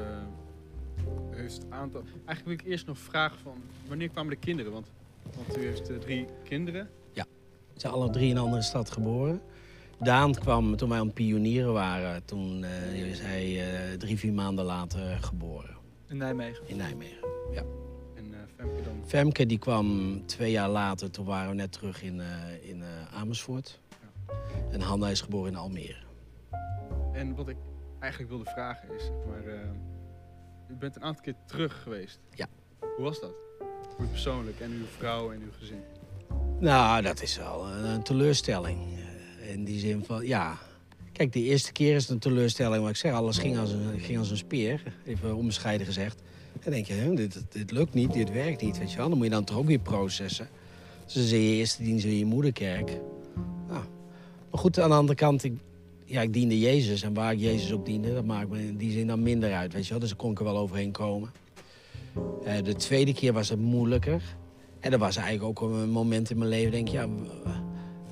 u heeft het aantal... Eigenlijk wil ik eerst nog vragen van... Wanneer kwamen de kinderen? Want, want u heeft eh, drie kinderen. We zijn alle drie in een andere stad geboren. Daan kwam toen wij aan het pionieren waren. Toen eh, is hij eh, drie, vier maanden later geboren In Nijmegen. in Nijmegen. En eh Femke dan... Femke die kwam twee jaar later, toen waren we net terug in, eh, in eh, Amersfoort. En Hanna is geboren in Almere. En wat ik eigenlijk wilde vragen is... Maar, eh, u bent een aantal keer terug geweest. Ja. Hoe was dat? Voor u persoonlijk en uw vrouw en uw gezin. Nou, dat is wel een, een teleurstelling. In die zin van, ja. Kijk, de eerste keer is het een teleurstelling. Maar ik zeg, alles ging als een, ging als een speer. Even onbescheiden gezegd. Dan denk je, dit, dit lukt niet, dit werkt niet, weet je wel. Dan moet je dan toch ook weer processen. Dus dan zie je eerste dienst in je moederkerk. Nou, maar goed, aan de andere kant, ik, ja, ik diende Jezus. En waar ik Jezus ook diende, dat maakt me in die zin dan minder uit, weet je wel. Dus daar kon ik er wel overheen komen. Eh, de tweede keer was het moeilijker. En dat was eigenlijk ook een moment in mijn leven, denk ik, ja,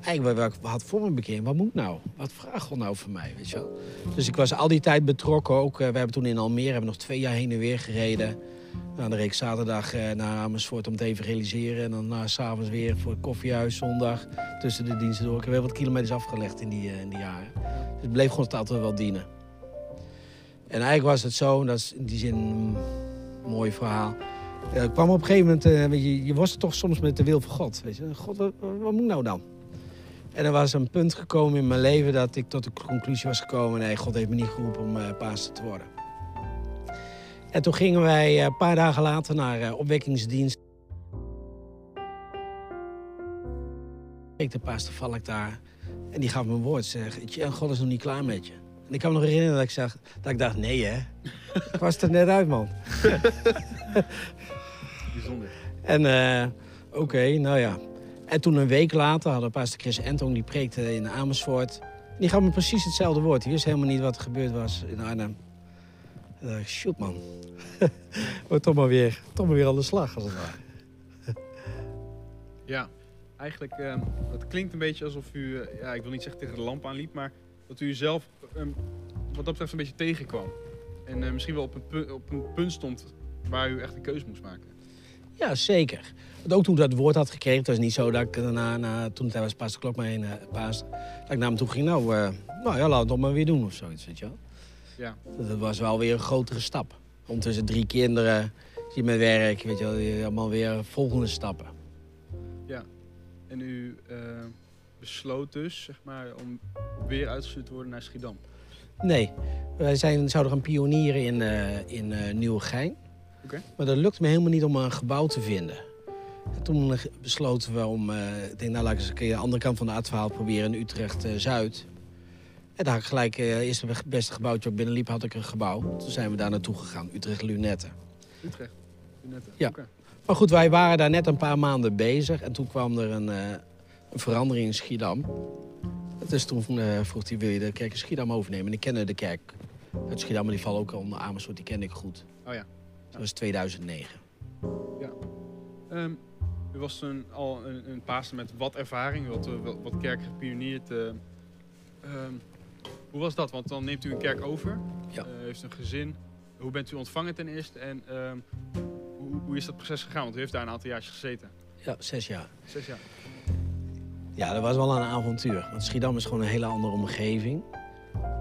eigenlijk wat had voor mijn bekering, wat moet nou? Wat vraagt God nou van mij, weet je wel? Dus ik was al die tijd betrokken ook. Eh, we hebben toen in Almere hebben nog twee jaar heen en weer gereden. Nou, dan reed ik zaterdag eh, naar Amersfoort om te evangeliseren. En dan na s'avonds weer voor het koffiehuis zondag tussen de diensten door. Ik heb heel wat kilometers afgelegd in die, eh, in die jaren. Dus het bleef gewoon altijd wel dienen. En eigenlijk was het zo, dat is in die zin een mooi verhaal. Eh, ik kwam op een gegeven moment, eh, je, je worstelt toch soms met de wil van God. Weet je? God, wat, wat moet nou dan? En er was een punt gekomen in mijn leven dat ik tot de conclusie was gekomen... nee, God heeft me niet geroepen om uh, pastor te worden. En toen gingen wij eh, een paar dagen later naar eh, opwekkingsdienst. Ik de pastor Valk daar en die gaf me een woord. Zeg, God is nog niet klaar met je. En ik kan me nog herinneren dat ik, dat ik dacht, nee hè. ik was er net uit, man. Bijzonder. En oké, nou ja. En toen een week later hadden pastor Chris Entong, die preekte in Amersfoort. Die gaf me precies hetzelfde woord. Die wist helemaal niet wat er gebeurd was in Arnhem. En dacht shoot man. Wordt toch maar weer, toch maar weer aan de slag, als het ware. Ja, eigenlijk, ehm, het klinkt een beetje alsof u, eh, ja, ik wil niet zeggen tegen de lamp aanliep, maar dat u zelf ehm, wat dat betreft een beetje tegenkwam. En eh, misschien wel op een, op een punt stond waar u echt een keuze moest maken. Ja, zeker. Want ook toen ik dat woord had gekregen, het was niet zo dat ik daarna, na, toen hij was pastor Klok maar heen uh, paas, dat ik naar hem toe ging, nou, uh, nou ja, laat het toch maar weer doen of zoiets, weet je wel. Ja. Dat was wel weer een grotere stap. Ondertussen drie kinderen, zie met werk, weet je wel, allemaal weer volgende stappen. En u eh, besloot dus, zeg maar, om weer uitgestuurd te worden naar Schiedam. Nee, wij zijn, zouden gaan pionieren in, eh in eh, Nieuwegein. Maar dat lukte me helemaal niet om een gebouw te vinden. En toen eh, besloten we om, eh, ik denk nou laat ik eens een keer de andere kant van de A12 proberen in Utrecht-Zuid. en daar gelijk, eh eerst het beste gebouwtje ik binnenliep, had ik een gebouw. Toen zijn we daar naartoe gegaan, Utrecht-Lunetten. Utrecht. Lunetten. Ja. Maar goed, wij waren daar net een paar maanden bezig en toen kwam er een, eh, een verandering in Schiedam. Dus toen eh, vroeg hij, wil je de kerk in Schiedam overnemen? En ik kende de kerk uit Schiedam, maar die valt ook onder Amersfoort, die kende ik goed. Oh ja. Dat was 2009. Ehm, u was toen al een, een met wat ervaring, wat, eh, wat, wat kerk gepioneerd. eh. Ehm, hoe was dat? Want dan neemt u een kerk over, Ja. eh, heeft een gezin. Hoe bent u ontvangen ten eerste en ehm, hoe, hoe is dat proces gegaan? Want u heeft daar een aantal jaar gezeten. Ja, zes jaar. Zes jaar. Ja, dat was wel een avontuur. Want Schiedam is gewoon een hele andere omgeving.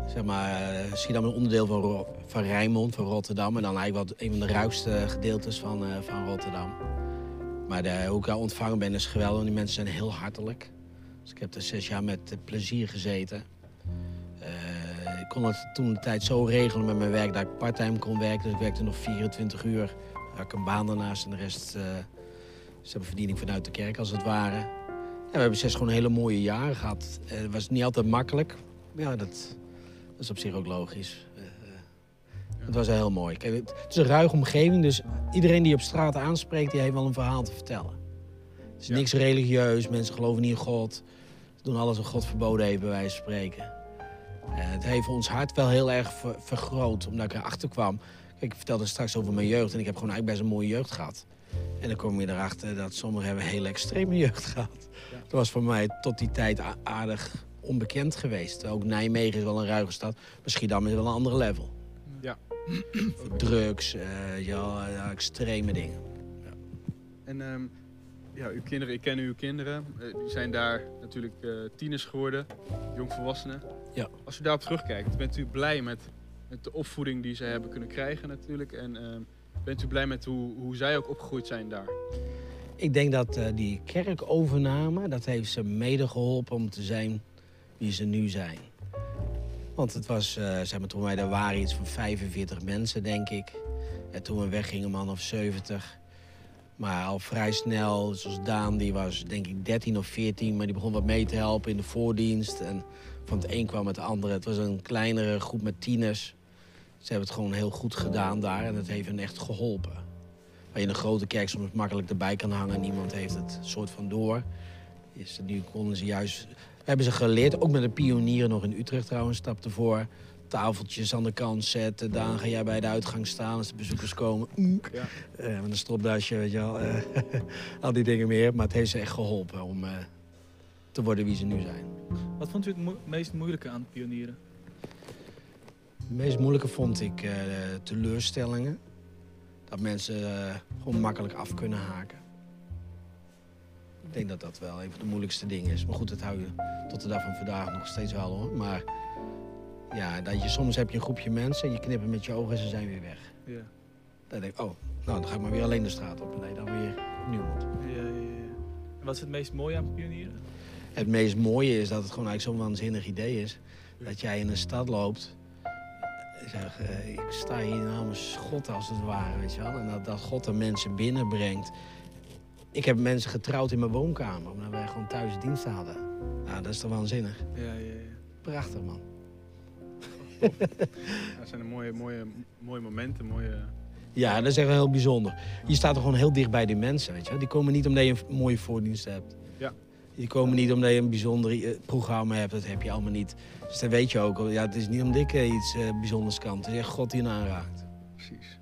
Zeg maar, eh, Schiedam is een onderdeel van, van Rijnmond, van Rotterdam. En dan eigenlijk wat een van de ruigste gedeeltes van, eh, van Rotterdam. Maar de, hoe ik daar ontvangen ben is geweldig. Die mensen zijn heel hartelijk. Dus ik heb er zes jaar met eh, plezier gezeten. Ik kon het toen de tijd zo regelen met mijn werk dat ik parttime kon werken. Dus ik werkte nog 24 uur. Dan had ik een baan daarnaast en de rest... eh ze hebben verdiening vanuit de kerk als het ware. We hebben zes gewoon hele mooie jaren gehad. Eh, Het was niet altijd makkelijk. Ja, dat, dat is op zich ook logisch. Eh, eh, Het was heel mooi. Kijk, het, is een ruige omgeving, dus iedereen die je op straat aanspreekt, die heeft wel een verhaal te vertellen. Het is Ja. niks religieus, mensen geloven niet in God. Ze doen alles wat God verboden heeft, bij wijze van spreken. Eh, het heeft ons hart wel heel erg ver- vergroot, omdat ik erachter kwam. Kijk, ik vertelde straks over mijn jeugd en ik heb gewoon eigenlijk best een mooie jeugd gehad. En dan kom je erachter dat sommigen hebben een hele extreme jeugd gehad. Dat was voor mij tot die tijd aardig onbekend geweest. Ook Nijmegen is wel een ruige stad. Maar Schiedam is wel een andere level. Ja. Drugs, eh, ja, ja, extreme dingen. En ehm, ja, uw kinderen, ik ken uw kinderen. Eh, die zijn daar natuurlijk eh, tieners geworden, jongvolwassenen. Ja. Als u daarop terugkijkt, bent u blij met, met de opvoeding die ze hebben kunnen krijgen natuurlijk? En ehm, bent u blij met hoe, hoe zij ook opgegroeid zijn daar? Ik denk dat die kerkovername, dat heeft ze mede geholpen om te zijn wie ze nu zijn. Want het was, eh, zeg maar, toen wij daar waren, iets van 45 mensen, denk ik. En toen we weggingen, man of 70. Maar al vrij snel, zoals Daan, die was denk ik 13 of 14, maar die begon wat mee te helpen in de voordienst. En van het een kwam het andere. Het was een kleinere groep met tieners. Ze hebben het gewoon heel goed gedaan daar en het heeft hen echt geholpen. Waar je in een grote kerk soms makkelijk erbij kan hangen. Niemand heeft het soort van door. Is, nu konden ze juist... Hebben ze geleerd, ook met de pionieren nog in Utrecht trouwens, stap ervoor. Tafeltjes aan de kant zetten. Daan, ga jij bij de uitgang staan als de bezoekers komen. Mm. Ja. Eh, met een stropdasje, weet je wel. eh, al die dingen meer. Maar het heeft ze echt geholpen om eh, te worden wie ze nu zijn. Wat vond u het mo- meest moeilijke aan pionieren? Het meest moeilijke vond ik eh, teleurstellingen. Dat mensen eh, gewoon makkelijk af kunnen haken. Ik denk dat dat wel een van de moeilijkste dingen is. Maar goed, dat hou je tot de dag van vandaag nog steeds wel hoor. Maar ja, dat je, soms heb je een groepje mensen, je knipt met je ogen en ze zijn weer weg. Ja. Dan denk ik, oh, nou dan ga ik maar weer alleen de straat op. Nee, dan weer niemand. Ja, ja, ja. En wat is het meest mooie aan pionieren? Het meest mooie is dat het gewoon eigenlijk zo'n waanzinnig idee is. Dat jij in een stad loopt. Ik zeg, eh, ik sta hier namens God als het ware, weet je wel. En dat, dat God er mensen binnenbrengt. Ik heb mensen getrouwd in mijn woonkamer, omdat wij gewoon thuis diensten hadden. Nou, dat is toch waanzinnig. Ja, ja, ja. Prachtig, man. Ja, dat zijn een mooie, mooie, mooie momenten, mooie... Ja, dat is echt wel heel bijzonder. Je staat er gewoon heel dicht bij die mensen, weet je wel. Die komen niet omdat je een mooie voordienst hebt. Ja. Die komen niet omdat je een bijzonder eh, programma hebt. Dat heb je allemaal niet. Dus dan weet je ook, ja, het is niet omdat ik eh, iets eh, bijzonders kan. Het is echt God die je aanraakt. Precies.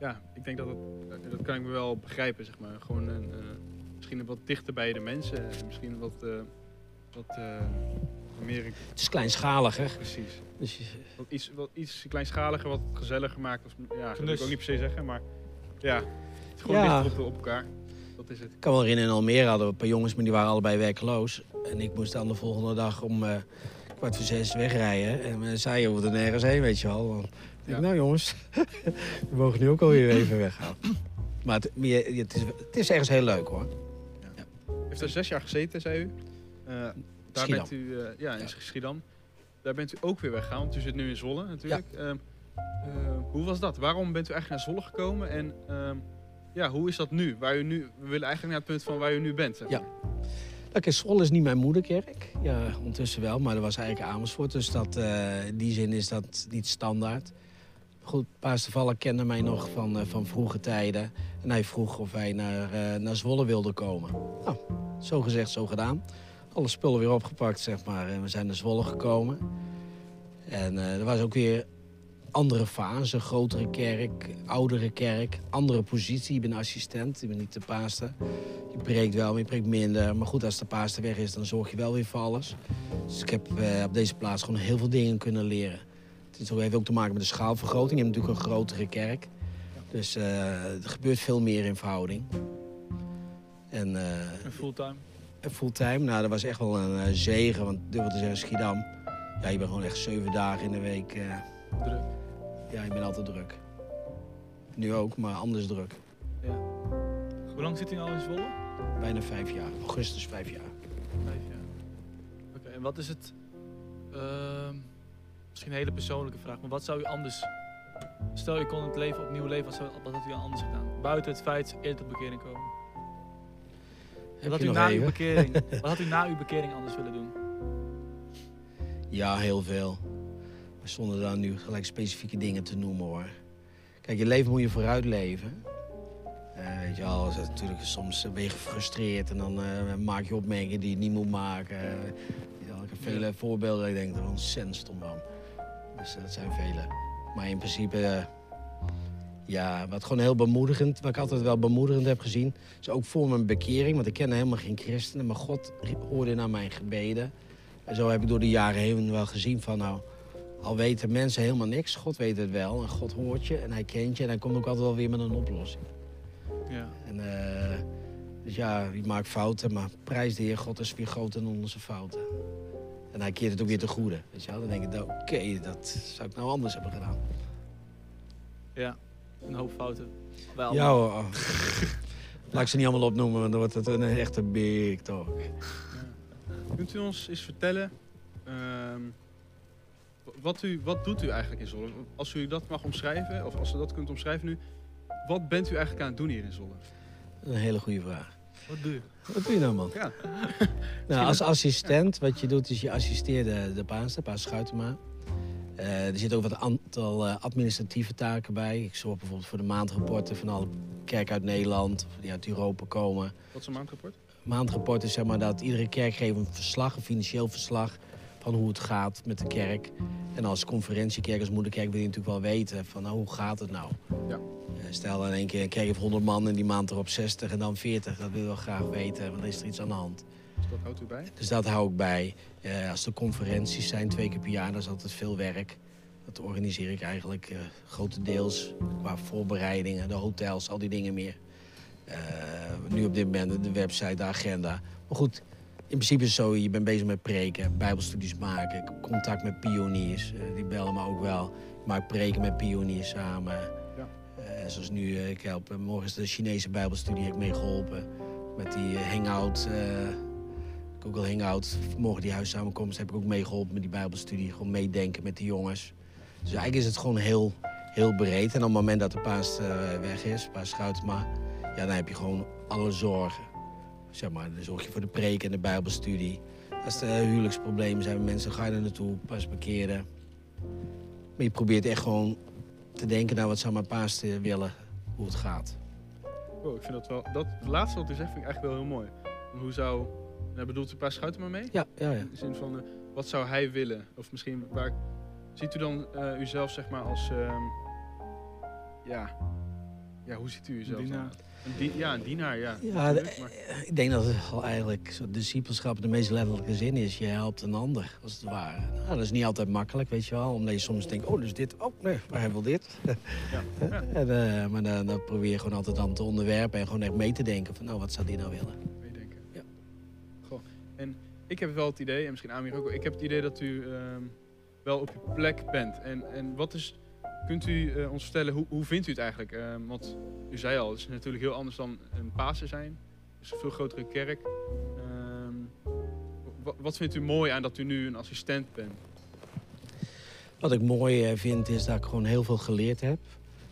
Ja, ik denk dat het, eh, dat kan ik me wel begrijpen, zeg maar. Gewoon een, eh, misschien wat dichter bij de mensen. en Misschien wat, eh, wat eh, meer... Het is kleinschaliger. Precies. Dus je- Wat iets, wat iets kleinschaliger, wat gezelliger maakt. Of, ja, dat wil ik ook niet per se zeggen, maar ja. Het is gewoon Ja. dichter op, op elkaar. Dat is het. ik kan wel herinneren, in Almere hadden we een paar jongens, maar die waren allebei werkloos. En ik moest dan de volgende dag om eh, kwart voor zes wegrijden. En zei, je hoeft er nergens heen, weet je wel. Ik, Ja. nou jongens, we mogen nu ook alweer even weggaan. Maar het, het, is, het is ergens heel leuk hoor. U heeft er zes jaar gezeten, zei u. Eh, daar bent u, eh, ja, in Ja. Schiedam. daar bent u ook weer weggegaan, want u zit nu in Zwolle natuurlijk. Ehm, eh, hoe was dat? Waarom bent u eigenlijk naar Zwolle gekomen? En ehm, ja, hoe is dat nu? Waar u nu? We willen eigenlijk naar het punt van waar u nu bent. zeg Ja. maar. Nou, kijk, Zwolle is niet mijn moederkerk. Ja, ondertussen wel, maar dat was eigenlijk Amersfoort. Dus dat, in die zin is dat niet standaard. Goed, Paas de kende mij nog van, eh, van vroege tijden. En hij vroeg of wij naar, eh, naar Zwolle wilden komen. Nou, zo gezegd, zo gedaan. Alle spullen weer opgepakt, zeg maar. En we zijn naar Zwolle gekomen. En eh, er was ook weer andere fase. Grotere kerk, oudere kerk, andere positie. Je bent assistent, je bent niet de paaster. Je preekt wel, maar je preekt minder. Maar goed, als de paaster weg is, dan zorg je wel weer voor alles. Dus ik heb op deze plaats gewoon heel veel dingen kunnen leren. Het heeft ook te maken met de schaalvergroting. Je hebt natuurlijk een grotere kerk. Dus eh, er gebeurt veel meer in verhouding. En eh, En fulltime. en fulltime, nou, dat was echt wel een eh, zegen. Want durf te zeggen, Schiedam. Ja, je bent gewoon echt zeven dagen in de week. Druk. ja, je bent altijd druk. Nu ook, maar anders druk. Hoe lang zit u al in Zwolle? Bijna vijf jaar. Augustus vijf jaar. Vijf jaar. Oké, en wat is het... ehm, misschien een hele persoonlijke vraag, maar wat zou u anders... Stel, je kon het leven opnieuw leven, wat, zou, wat had u dan anders gedaan? Buiten het feit eerder tot bekering komen. Heb Wat had, u na uw bekering, wat had u na uw bekering anders willen doen? Ja, heel veel. Maar zonder dan nu gelijk specifieke dingen te noemen hoor. Kijk, je leven moet je vooruit leven. Eh, weet je wel, natuurlijk soms ben je gefrustreerd en dan eh, maak je opmerkingen die je niet moet maken. Eh, ik heb vele voorbeelden dat ik denk, dat ontzettend stom van. Dus eh, dat zijn vele. Maar in principe, eh, ja, wat gewoon heel bemoedigend, wat ik altijd wel bemoedigend heb gezien, is ook voor mijn bekering, want ik ken helemaal geen christenen, maar God hoorde naar mijn gebeden. En zo heb ik door de jaren heen wel gezien van nou, al weten mensen helemaal niks, God weet het wel. En God hoort je en hij kent je en hij komt ook altijd wel weer met een oplossing. Ja. En, eh, dus ja, je maakt fouten, maar prijs de Heer, God is weer groter dan onze fouten. En hij keert het ook weer te goede. Weet je wel? Dan denk ik, nou, oké, dat zou ik nou anders hebben gedaan. ja, een hoop fouten. Wel, Ja hoor. oh. Laat ik ze niet allemaal opnoemen, want dan wordt het een echte big talk. Kunt u ons eens vertellen, ehm, wat, u, wat doet u eigenlijk in Zwolle? Als u dat mag omschrijven, of als u dat kunt omschrijven nu, wat bent u eigenlijk aan het doen hier in Zwolle? Een hele goede vraag. Wat doe je? Wat doe je nou, man? Ja. Nou, als assistent, wat je doet, is je assisteert de, de paas, de paas Schuitema. Eh, er zitten ook wat aantal eh, administratieve taken bij. Ik zorg bijvoorbeeld voor de maandrapporten van alle kerken uit Nederland, of die uit Europa komen. Wat is een maandrapport? Maandrapport is zeg maar dat iedere kerk geeft een verslag, een financieel verslag van hoe het gaat met de kerk. En als conferentiekerk, als moederkerk wil je natuurlijk wel weten van nou, hoe gaat het nou? Ja. Eh, stel in één keer een kerk heeft 100 man en die maand erop 60 en dan 40. Dat willen we graag weten, want dan is er iets aan de hand. Dus dat houdt u bij? Dus dat hou ik bij. Eh, als er conferenties zijn, twee keer per jaar, dan is altijd veel werk. Dat organiseer ik eigenlijk eh, grotendeels qua voorbereidingen, de hotels, al die dingen meer. Nu op dit moment de website, de agenda. Maar goed, in principe is het zo, je bent bezig met preken, bijbelstudies maken, contact met pioniers. eh, die bellen me ook wel. Ik maak preken met pioniers samen. Ja. Eh, zoals nu, eh, ik help, morgen is de Chinese bijbelstudie, heb ik mee geholpen. Met die hangout, Google Hangout, morgen die huissamenkomst heb ik ook meegeholpen met die bijbelstudie. Gewoon meedenken met de jongens. Dus eigenlijk is het gewoon heel, heel breed. En op het moment dat de paas weg is, paas Schuitema, ja, dan heb je gewoon alle zorgen. Zeg maar, dan zorg je voor de preek en de bijbelstudie. Als er huwelijksproblemen zijn, mensen ga je er naartoe, pas bekeren. Maar je probeert echt gewoon te denken naar wat zou mijn paas te willen, hoe het gaat. Oh, ik vind dat wel. Dat het laatste wat u zegt vind ik eigenlijk wel heel mooi. En Hoe zou. Nou, bedoelt u Paas Schuiten maar mee? Ja, ja, ja. In de zin van, eh, wat zou hij willen? Of misschien, waar, ziet u dan eh, uzelf zeg maar als, ehm, ja, ja, hoe ziet u uzelf dan? Een ja, een dienaar, ja. Ja, natuurlijk, maar- Ik denk dat het al eigenlijk zo discipelschap in de meest letterlijke zin is. Je helpt een ander, als het ware. Nou, dat is niet altijd makkelijk, weet je wel. Omdat je soms denkt, oh, dus dit. Oh, nee, maar hij wil dit. ja. ja, En, eh, maar dan, dan probeer je gewoon altijd dan te onderwerpen en gewoon echt mee te denken van, nou, wat zou die nou willen? meedenken. Ja. Goh, en ik heb wel het idee, en misschien Amir ook ik heb het idee dat u ehm, wel op uw plek bent. En, en wat is, kunt u eh, ons vertellen, hoe, hoe vindt u het eigenlijk? Ehm, want u zei al, het is natuurlijk heel anders dan een Pasen zijn. Het is een veel grotere kerk. Ehm, wa- wat vindt u mooi aan dat u nu een assistent bent? Wat ik mooi eh, vind is dat ik gewoon heel veel geleerd heb.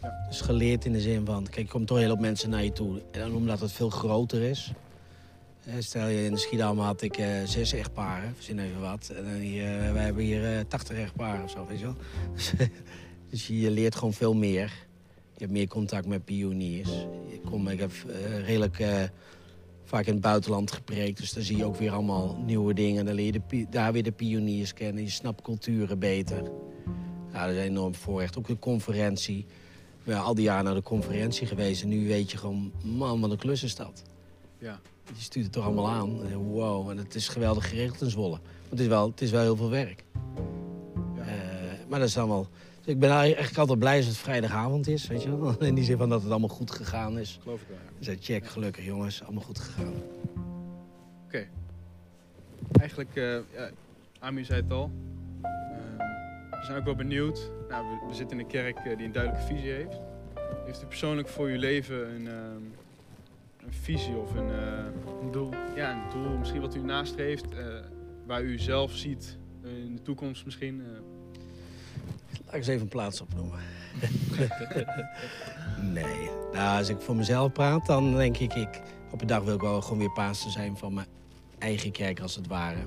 Ja. Dus geleerd in de zin van, kijk, er komen toch heel veel mensen naar je toe. En dan omdat het veel groter is. Eh, Stel je in Schiedam had ik eh, zes echtparen, verzin even wat. En dan hier, eh, wij hebben hier eh, 80 echtparen of zo, weet je wel. Dus, je leert gewoon veel meer. Je hebt meer contact met pioniers. Ik, kom, ik heb eh, redelijk eh, vaak in het buitenland gepreekt. Dus dan zie je ook weer allemaal nieuwe dingen. Dan leer je de, daar weer de pioniers kennen. Je snapt culturen beter. Ja, dat is een enorm voorrecht. Ook de conferentie. Ik ben al die jaren naar de conferentie geweest. En nu weet je gewoon, man, wat een klus is dat. Ja. Je stuurt het toch allemaal aan. Wow, en het is geweldig geregeld in Zwolle. Want het is wel, het is wel heel veel werk. Ja. Eh, maar dat is wel... Dus ik ben eigenlijk altijd blij als het vrijdagavond is, weet je wel. In die zin van dat het allemaal goed gegaan is. Geloof ik wel. ja. Dus check, gelukkig jongens, allemaal goed gegaan. Eigenlijk, eh ja, Ami zei het al. Ehm, we zijn ook wel benieuwd. Nou, we, we zitten in een kerk eh, die een duidelijke visie heeft. Heeft u persoonlijk voor uw leven een, ehm, een visie of een, eh, Een doel. ja, een doel, misschien wat u nastreeft, eh, waar u zelf ziet eh, in de toekomst misschien? Ik eens even een plaats opnoemen. nee. Nou, als ik voor mezelf praat, dan denk ik, ik op een dag wil ik wel gewoon weer pastor zijn van mijn eigen kerk als het ware.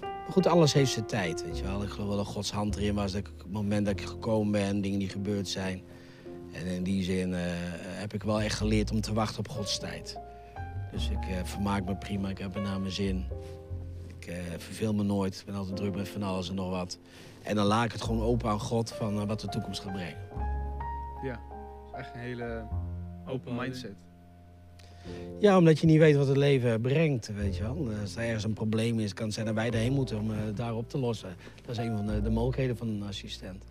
Maar goed, alles heeft zijn tijd, weet je wel. Ik geloof wel dat Gods hand erin was, dat ik op het moment dat ik gekomen ben, dingen die gebeurd zijn. En in die zin eh, heb ik wel echt geleerd om te wachten op Gods tijd. Dus ik eh, vermaak me prima, ik heb er naar mijn zin. Ik eh, verveel me nooit, ik ben altijd druk met van alles en nog wat. En dan laat ik het gewoon open aan God van eh, wat de toekomst gaat brengen. Ja, dat is echt een hele open mindset. Ja, omdat je niet weet wat het leven brengt, weet je wel. Als er ergens een probleem is, kan het zijn dat wij erheen moeten om het daar op te lossen. Dat is een van de, de mogelijkheden van een assistent.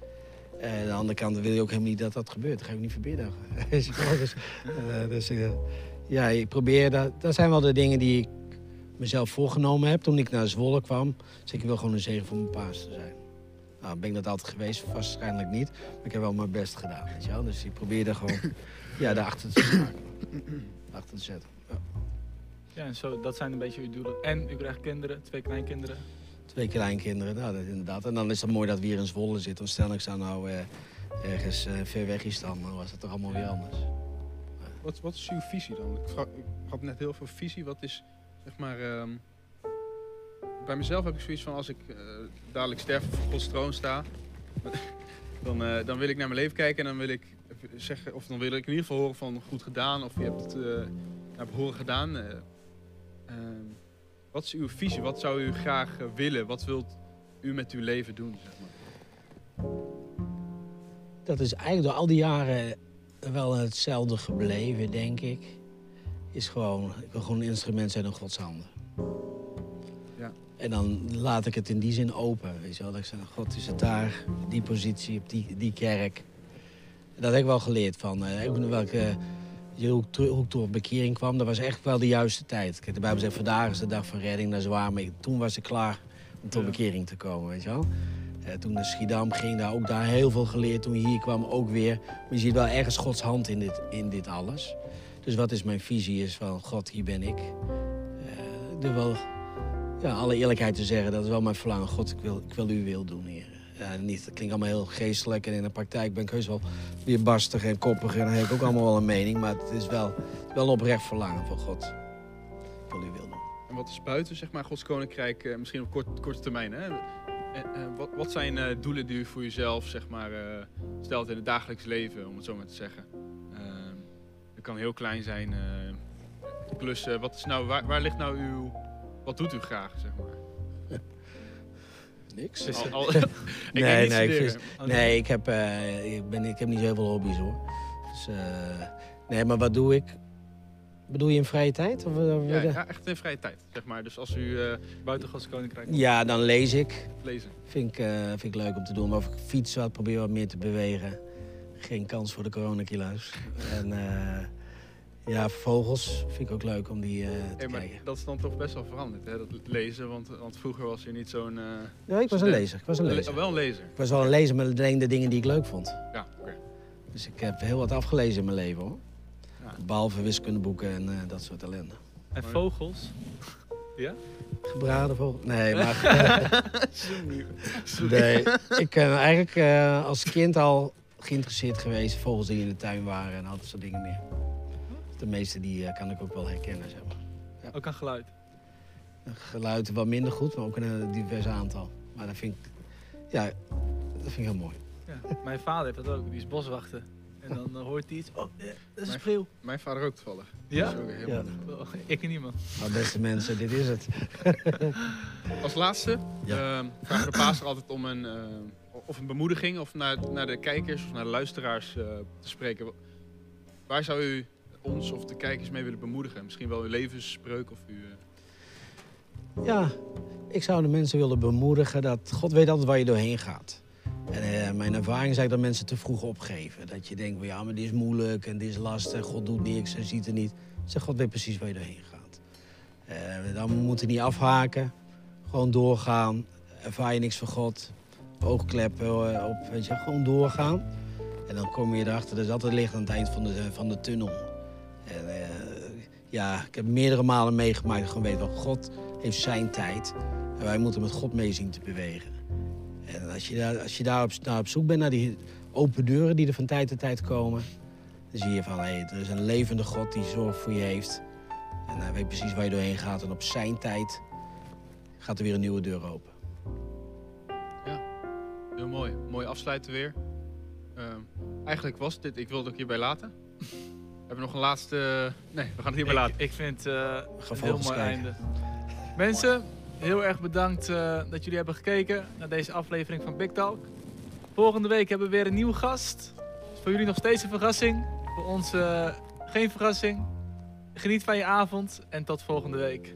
Eh, aan de andere kant wil je ook helemaal niet dat dat gebeurt. Dat ga je ook niet wel. dus eh, dus eh, ja, ik probeer dat. Dat zijn wel de dingen die ik mezelf voorgenomen heb toen ik naar Zwolle kwam. Dus ik wil gewoon een zegen voor mijn paas te zijn. Nou, ben ik dat altijd geweest? Waarschijnlijk niet. Maar ik heb wel mijn best gedaan, weet je wel. Dus ik probeer er gewoon ja, daarachter te schakelen. Achter te zetten. Ja. Ja, en zo, dat zijn een beetje uw doelen. En u krijgt kinderen, twee kleinkinderen. Twee kleinkinderen, nou, dat inderdaad. En dan is het mooi dat we hier in Zwolle zitten. Want stel ik zou nou eh, ergens eh, ver weg is dan, dan was het toch allemaal weer anders. Wat, wat is uw visie dan? Ik, vraag, ik had net heel veel visie. Wat is, zeg maar... ehm, bij mezelf heb ik zoiets van, als ik eh, dadelijk sterf of Gods troon sta... dan, eh, dan wil ik naar mijn leven kijken en dan wil ik zeggen... Of dan wil ik in ieder geval horen van goed gedaan. Of je hebt het eh naar behoren gedaan. eh. Ehm, wat is uw visie? Wat zou u graag willen? Wat wilt u met uw leven doen, zeg maar? Dat is eigenlijk door al die jaren wel hetzelfde gebleven, denk ik. Is gewoon, ik wil gewoon een instrument zijn in Gods handen. En dan laat ik het in die zin open. Weet je wel, dat ik zeg, God is het daar, die positie, op die, die kerk. Dat heb ik wel geleerd van. eh, welke, hoe, ik tot bekering kwam, dat was echt wel de juiste tijd. Kijk, de Bijbel zegt, vandaag is de dag van redding, dat is waar. Maar ik- toen was ik klaar om tot bekering te komen, weet je wel. Eh, toen naar Schiedam ging, daar ook daar heel veel geleerd. Toen je hier kwam ook weer. Maar je ziet wel ergens Gods hand in dit, in dit alles. Dus wat is mijn visie? Is van, God, hier ben ik. Eh, doe wel, ja, alle eerlijkheid te zeggen, dat is wel mijn verlangen. God, ik wil, ik wil uw wil doen, Heer. Ja, niet, dat klinkt allemaal heel geestelijk. En in de praktijk ben ik heus wel weer barstig en koppig. En dan heb ik ook allemaal wel een mening. Maar het is wel, wel oprecht verlangen van God. Ik wil uw wil doen. En wat is buiten, zeg maar, Gods Koninkrijk, eh, misschien op kort, korte termijn, hè? En, eh, wat, wat zijn eh, doelen die u voor uzelf, zeg maar, eh, stelt in het dagelijks leven, om het zo maar te zeggen? Ehm, het kan heel klein zijn, eh klussen. Wat is nou, waar, waar ligt nou uw, wat doet u graag, zeg maar? Niks. Al- ik Nee, nee, ik. Oh, Nee, ik heb, eh, ik, ben, ik heb niet zo heel veel hobby's hoor. Dus, eh, nee, maar wat doe ik? Bedoel je in vrije tijd? Of, Ja, ja, echt in vrije tijd, zeg maar. Dus als u eh, Buiten Gods Koninkrijk. Ja, dan lees ik. lezen. Vind ik, vind ik leuk om te doen. Maar of ik fiets wat, probeer wat meer te bewegen. Geen kans voor de coronakilo's. En ja, vogels vind ik ook leuk om die eh, te Hey, maar kijken. dat is dan toch best wel veranderd, hè? Dat lezen, want, want vroeger was u niet zo'n... eh, Ja, ik was een lezer. Ik was een le- lezer. wel een lezer. Ik was wel een lezer, maar alleen de dingen die ik leuk vond. Ja, oké. Dus ik heb heel wat afgelezen in mijn leven hoor. Ja. Behalve wiskundeboeken en eh, dat soort ellende. En vogels? Ja? Gebraden vogel? Nee, maar... nee, ik ben eigenlijk eh, als kind al geïnteresseerd geweest in vogels die in de tuin waren en al dat soort dingen meer. De meeste die eh, kan ik ook wel herkennen, zeg maar. Ook aan geluid. Geluiden wat minder goed, maar ook een divers aantal. Maar dat vind ik, ja, dat vind ik heel mooi. Ja. Mijn vader heeft dat ook, die is boswachter. En dan eh, hoort hij iets, oh, eh, dat is een Mijn- spreeuw. Mijn vader ook toevallig. Ja? Dat is ook helemaal- Ja. Oh, Ik en niemand. Maar beste mensen, dit is het. Als laatste Ja. ehm, vragen we de paaster altijd om een, eh, of een bemoediging of naar, naar de kijkers of naar de luisteraars eh, te spreken. Waar zou u ons of de kijkers mee willen bemoedigen? Misschien wel uw levensspreuk of uw... eh, Ja, ik zou de mensen willen bemoedigen dat God weet altijd waar je doorheen gaat. En eh, mijn ervaring is dat mensen te vroeg opgeven. Dat je denkt, ja, maar dit is moeilijk en dit is lastig. God doet niks en ziet er niet. Zeg, God weet precies waar je doorheen gaat. Eh, dan moet je niet afhaken. Gewoon doorgaan. Ervaar je niks van God. Oogkleppen op, weet je, gewoon doorgaan. En dan kom je erachter, er is altijd licht aan het eind van de, van de tunnel. En eh, ja, ik heb meerdere malen meegemaakt. Gewoon weten van God heeft zijn tijd. En wij moeten met God mee zien te bewegen. En als je daar, als je daar op, op zoek bent naar die open deuren die er van tijd tot tijd komen, dan zie je van hé, er is een levende God die zorg voor je heeft. En hij weet precies waar je doorheen gaat. En op zijn tijd gaat er weer een nieuwe deur open. Heel mooi. Mooi afsluiten weer. Ehm, eigenlijk was dit, ik wilde het hierbij laten. We hebben nog een laatste... Nee, we gaan het hierbij laten. Ik, vind eh Ga een heel mooi kijken. einde. Mensen, heel erg bedankt eh, dat jullie hebben gekeken naar deze aflevering van Big Talk. Volgende week hebben we weer een nieuwe gast. Is voor jullie nog steeds een verrassing. Voor ons eh, geen verrassing. Geniet van je avond en tot volgende week.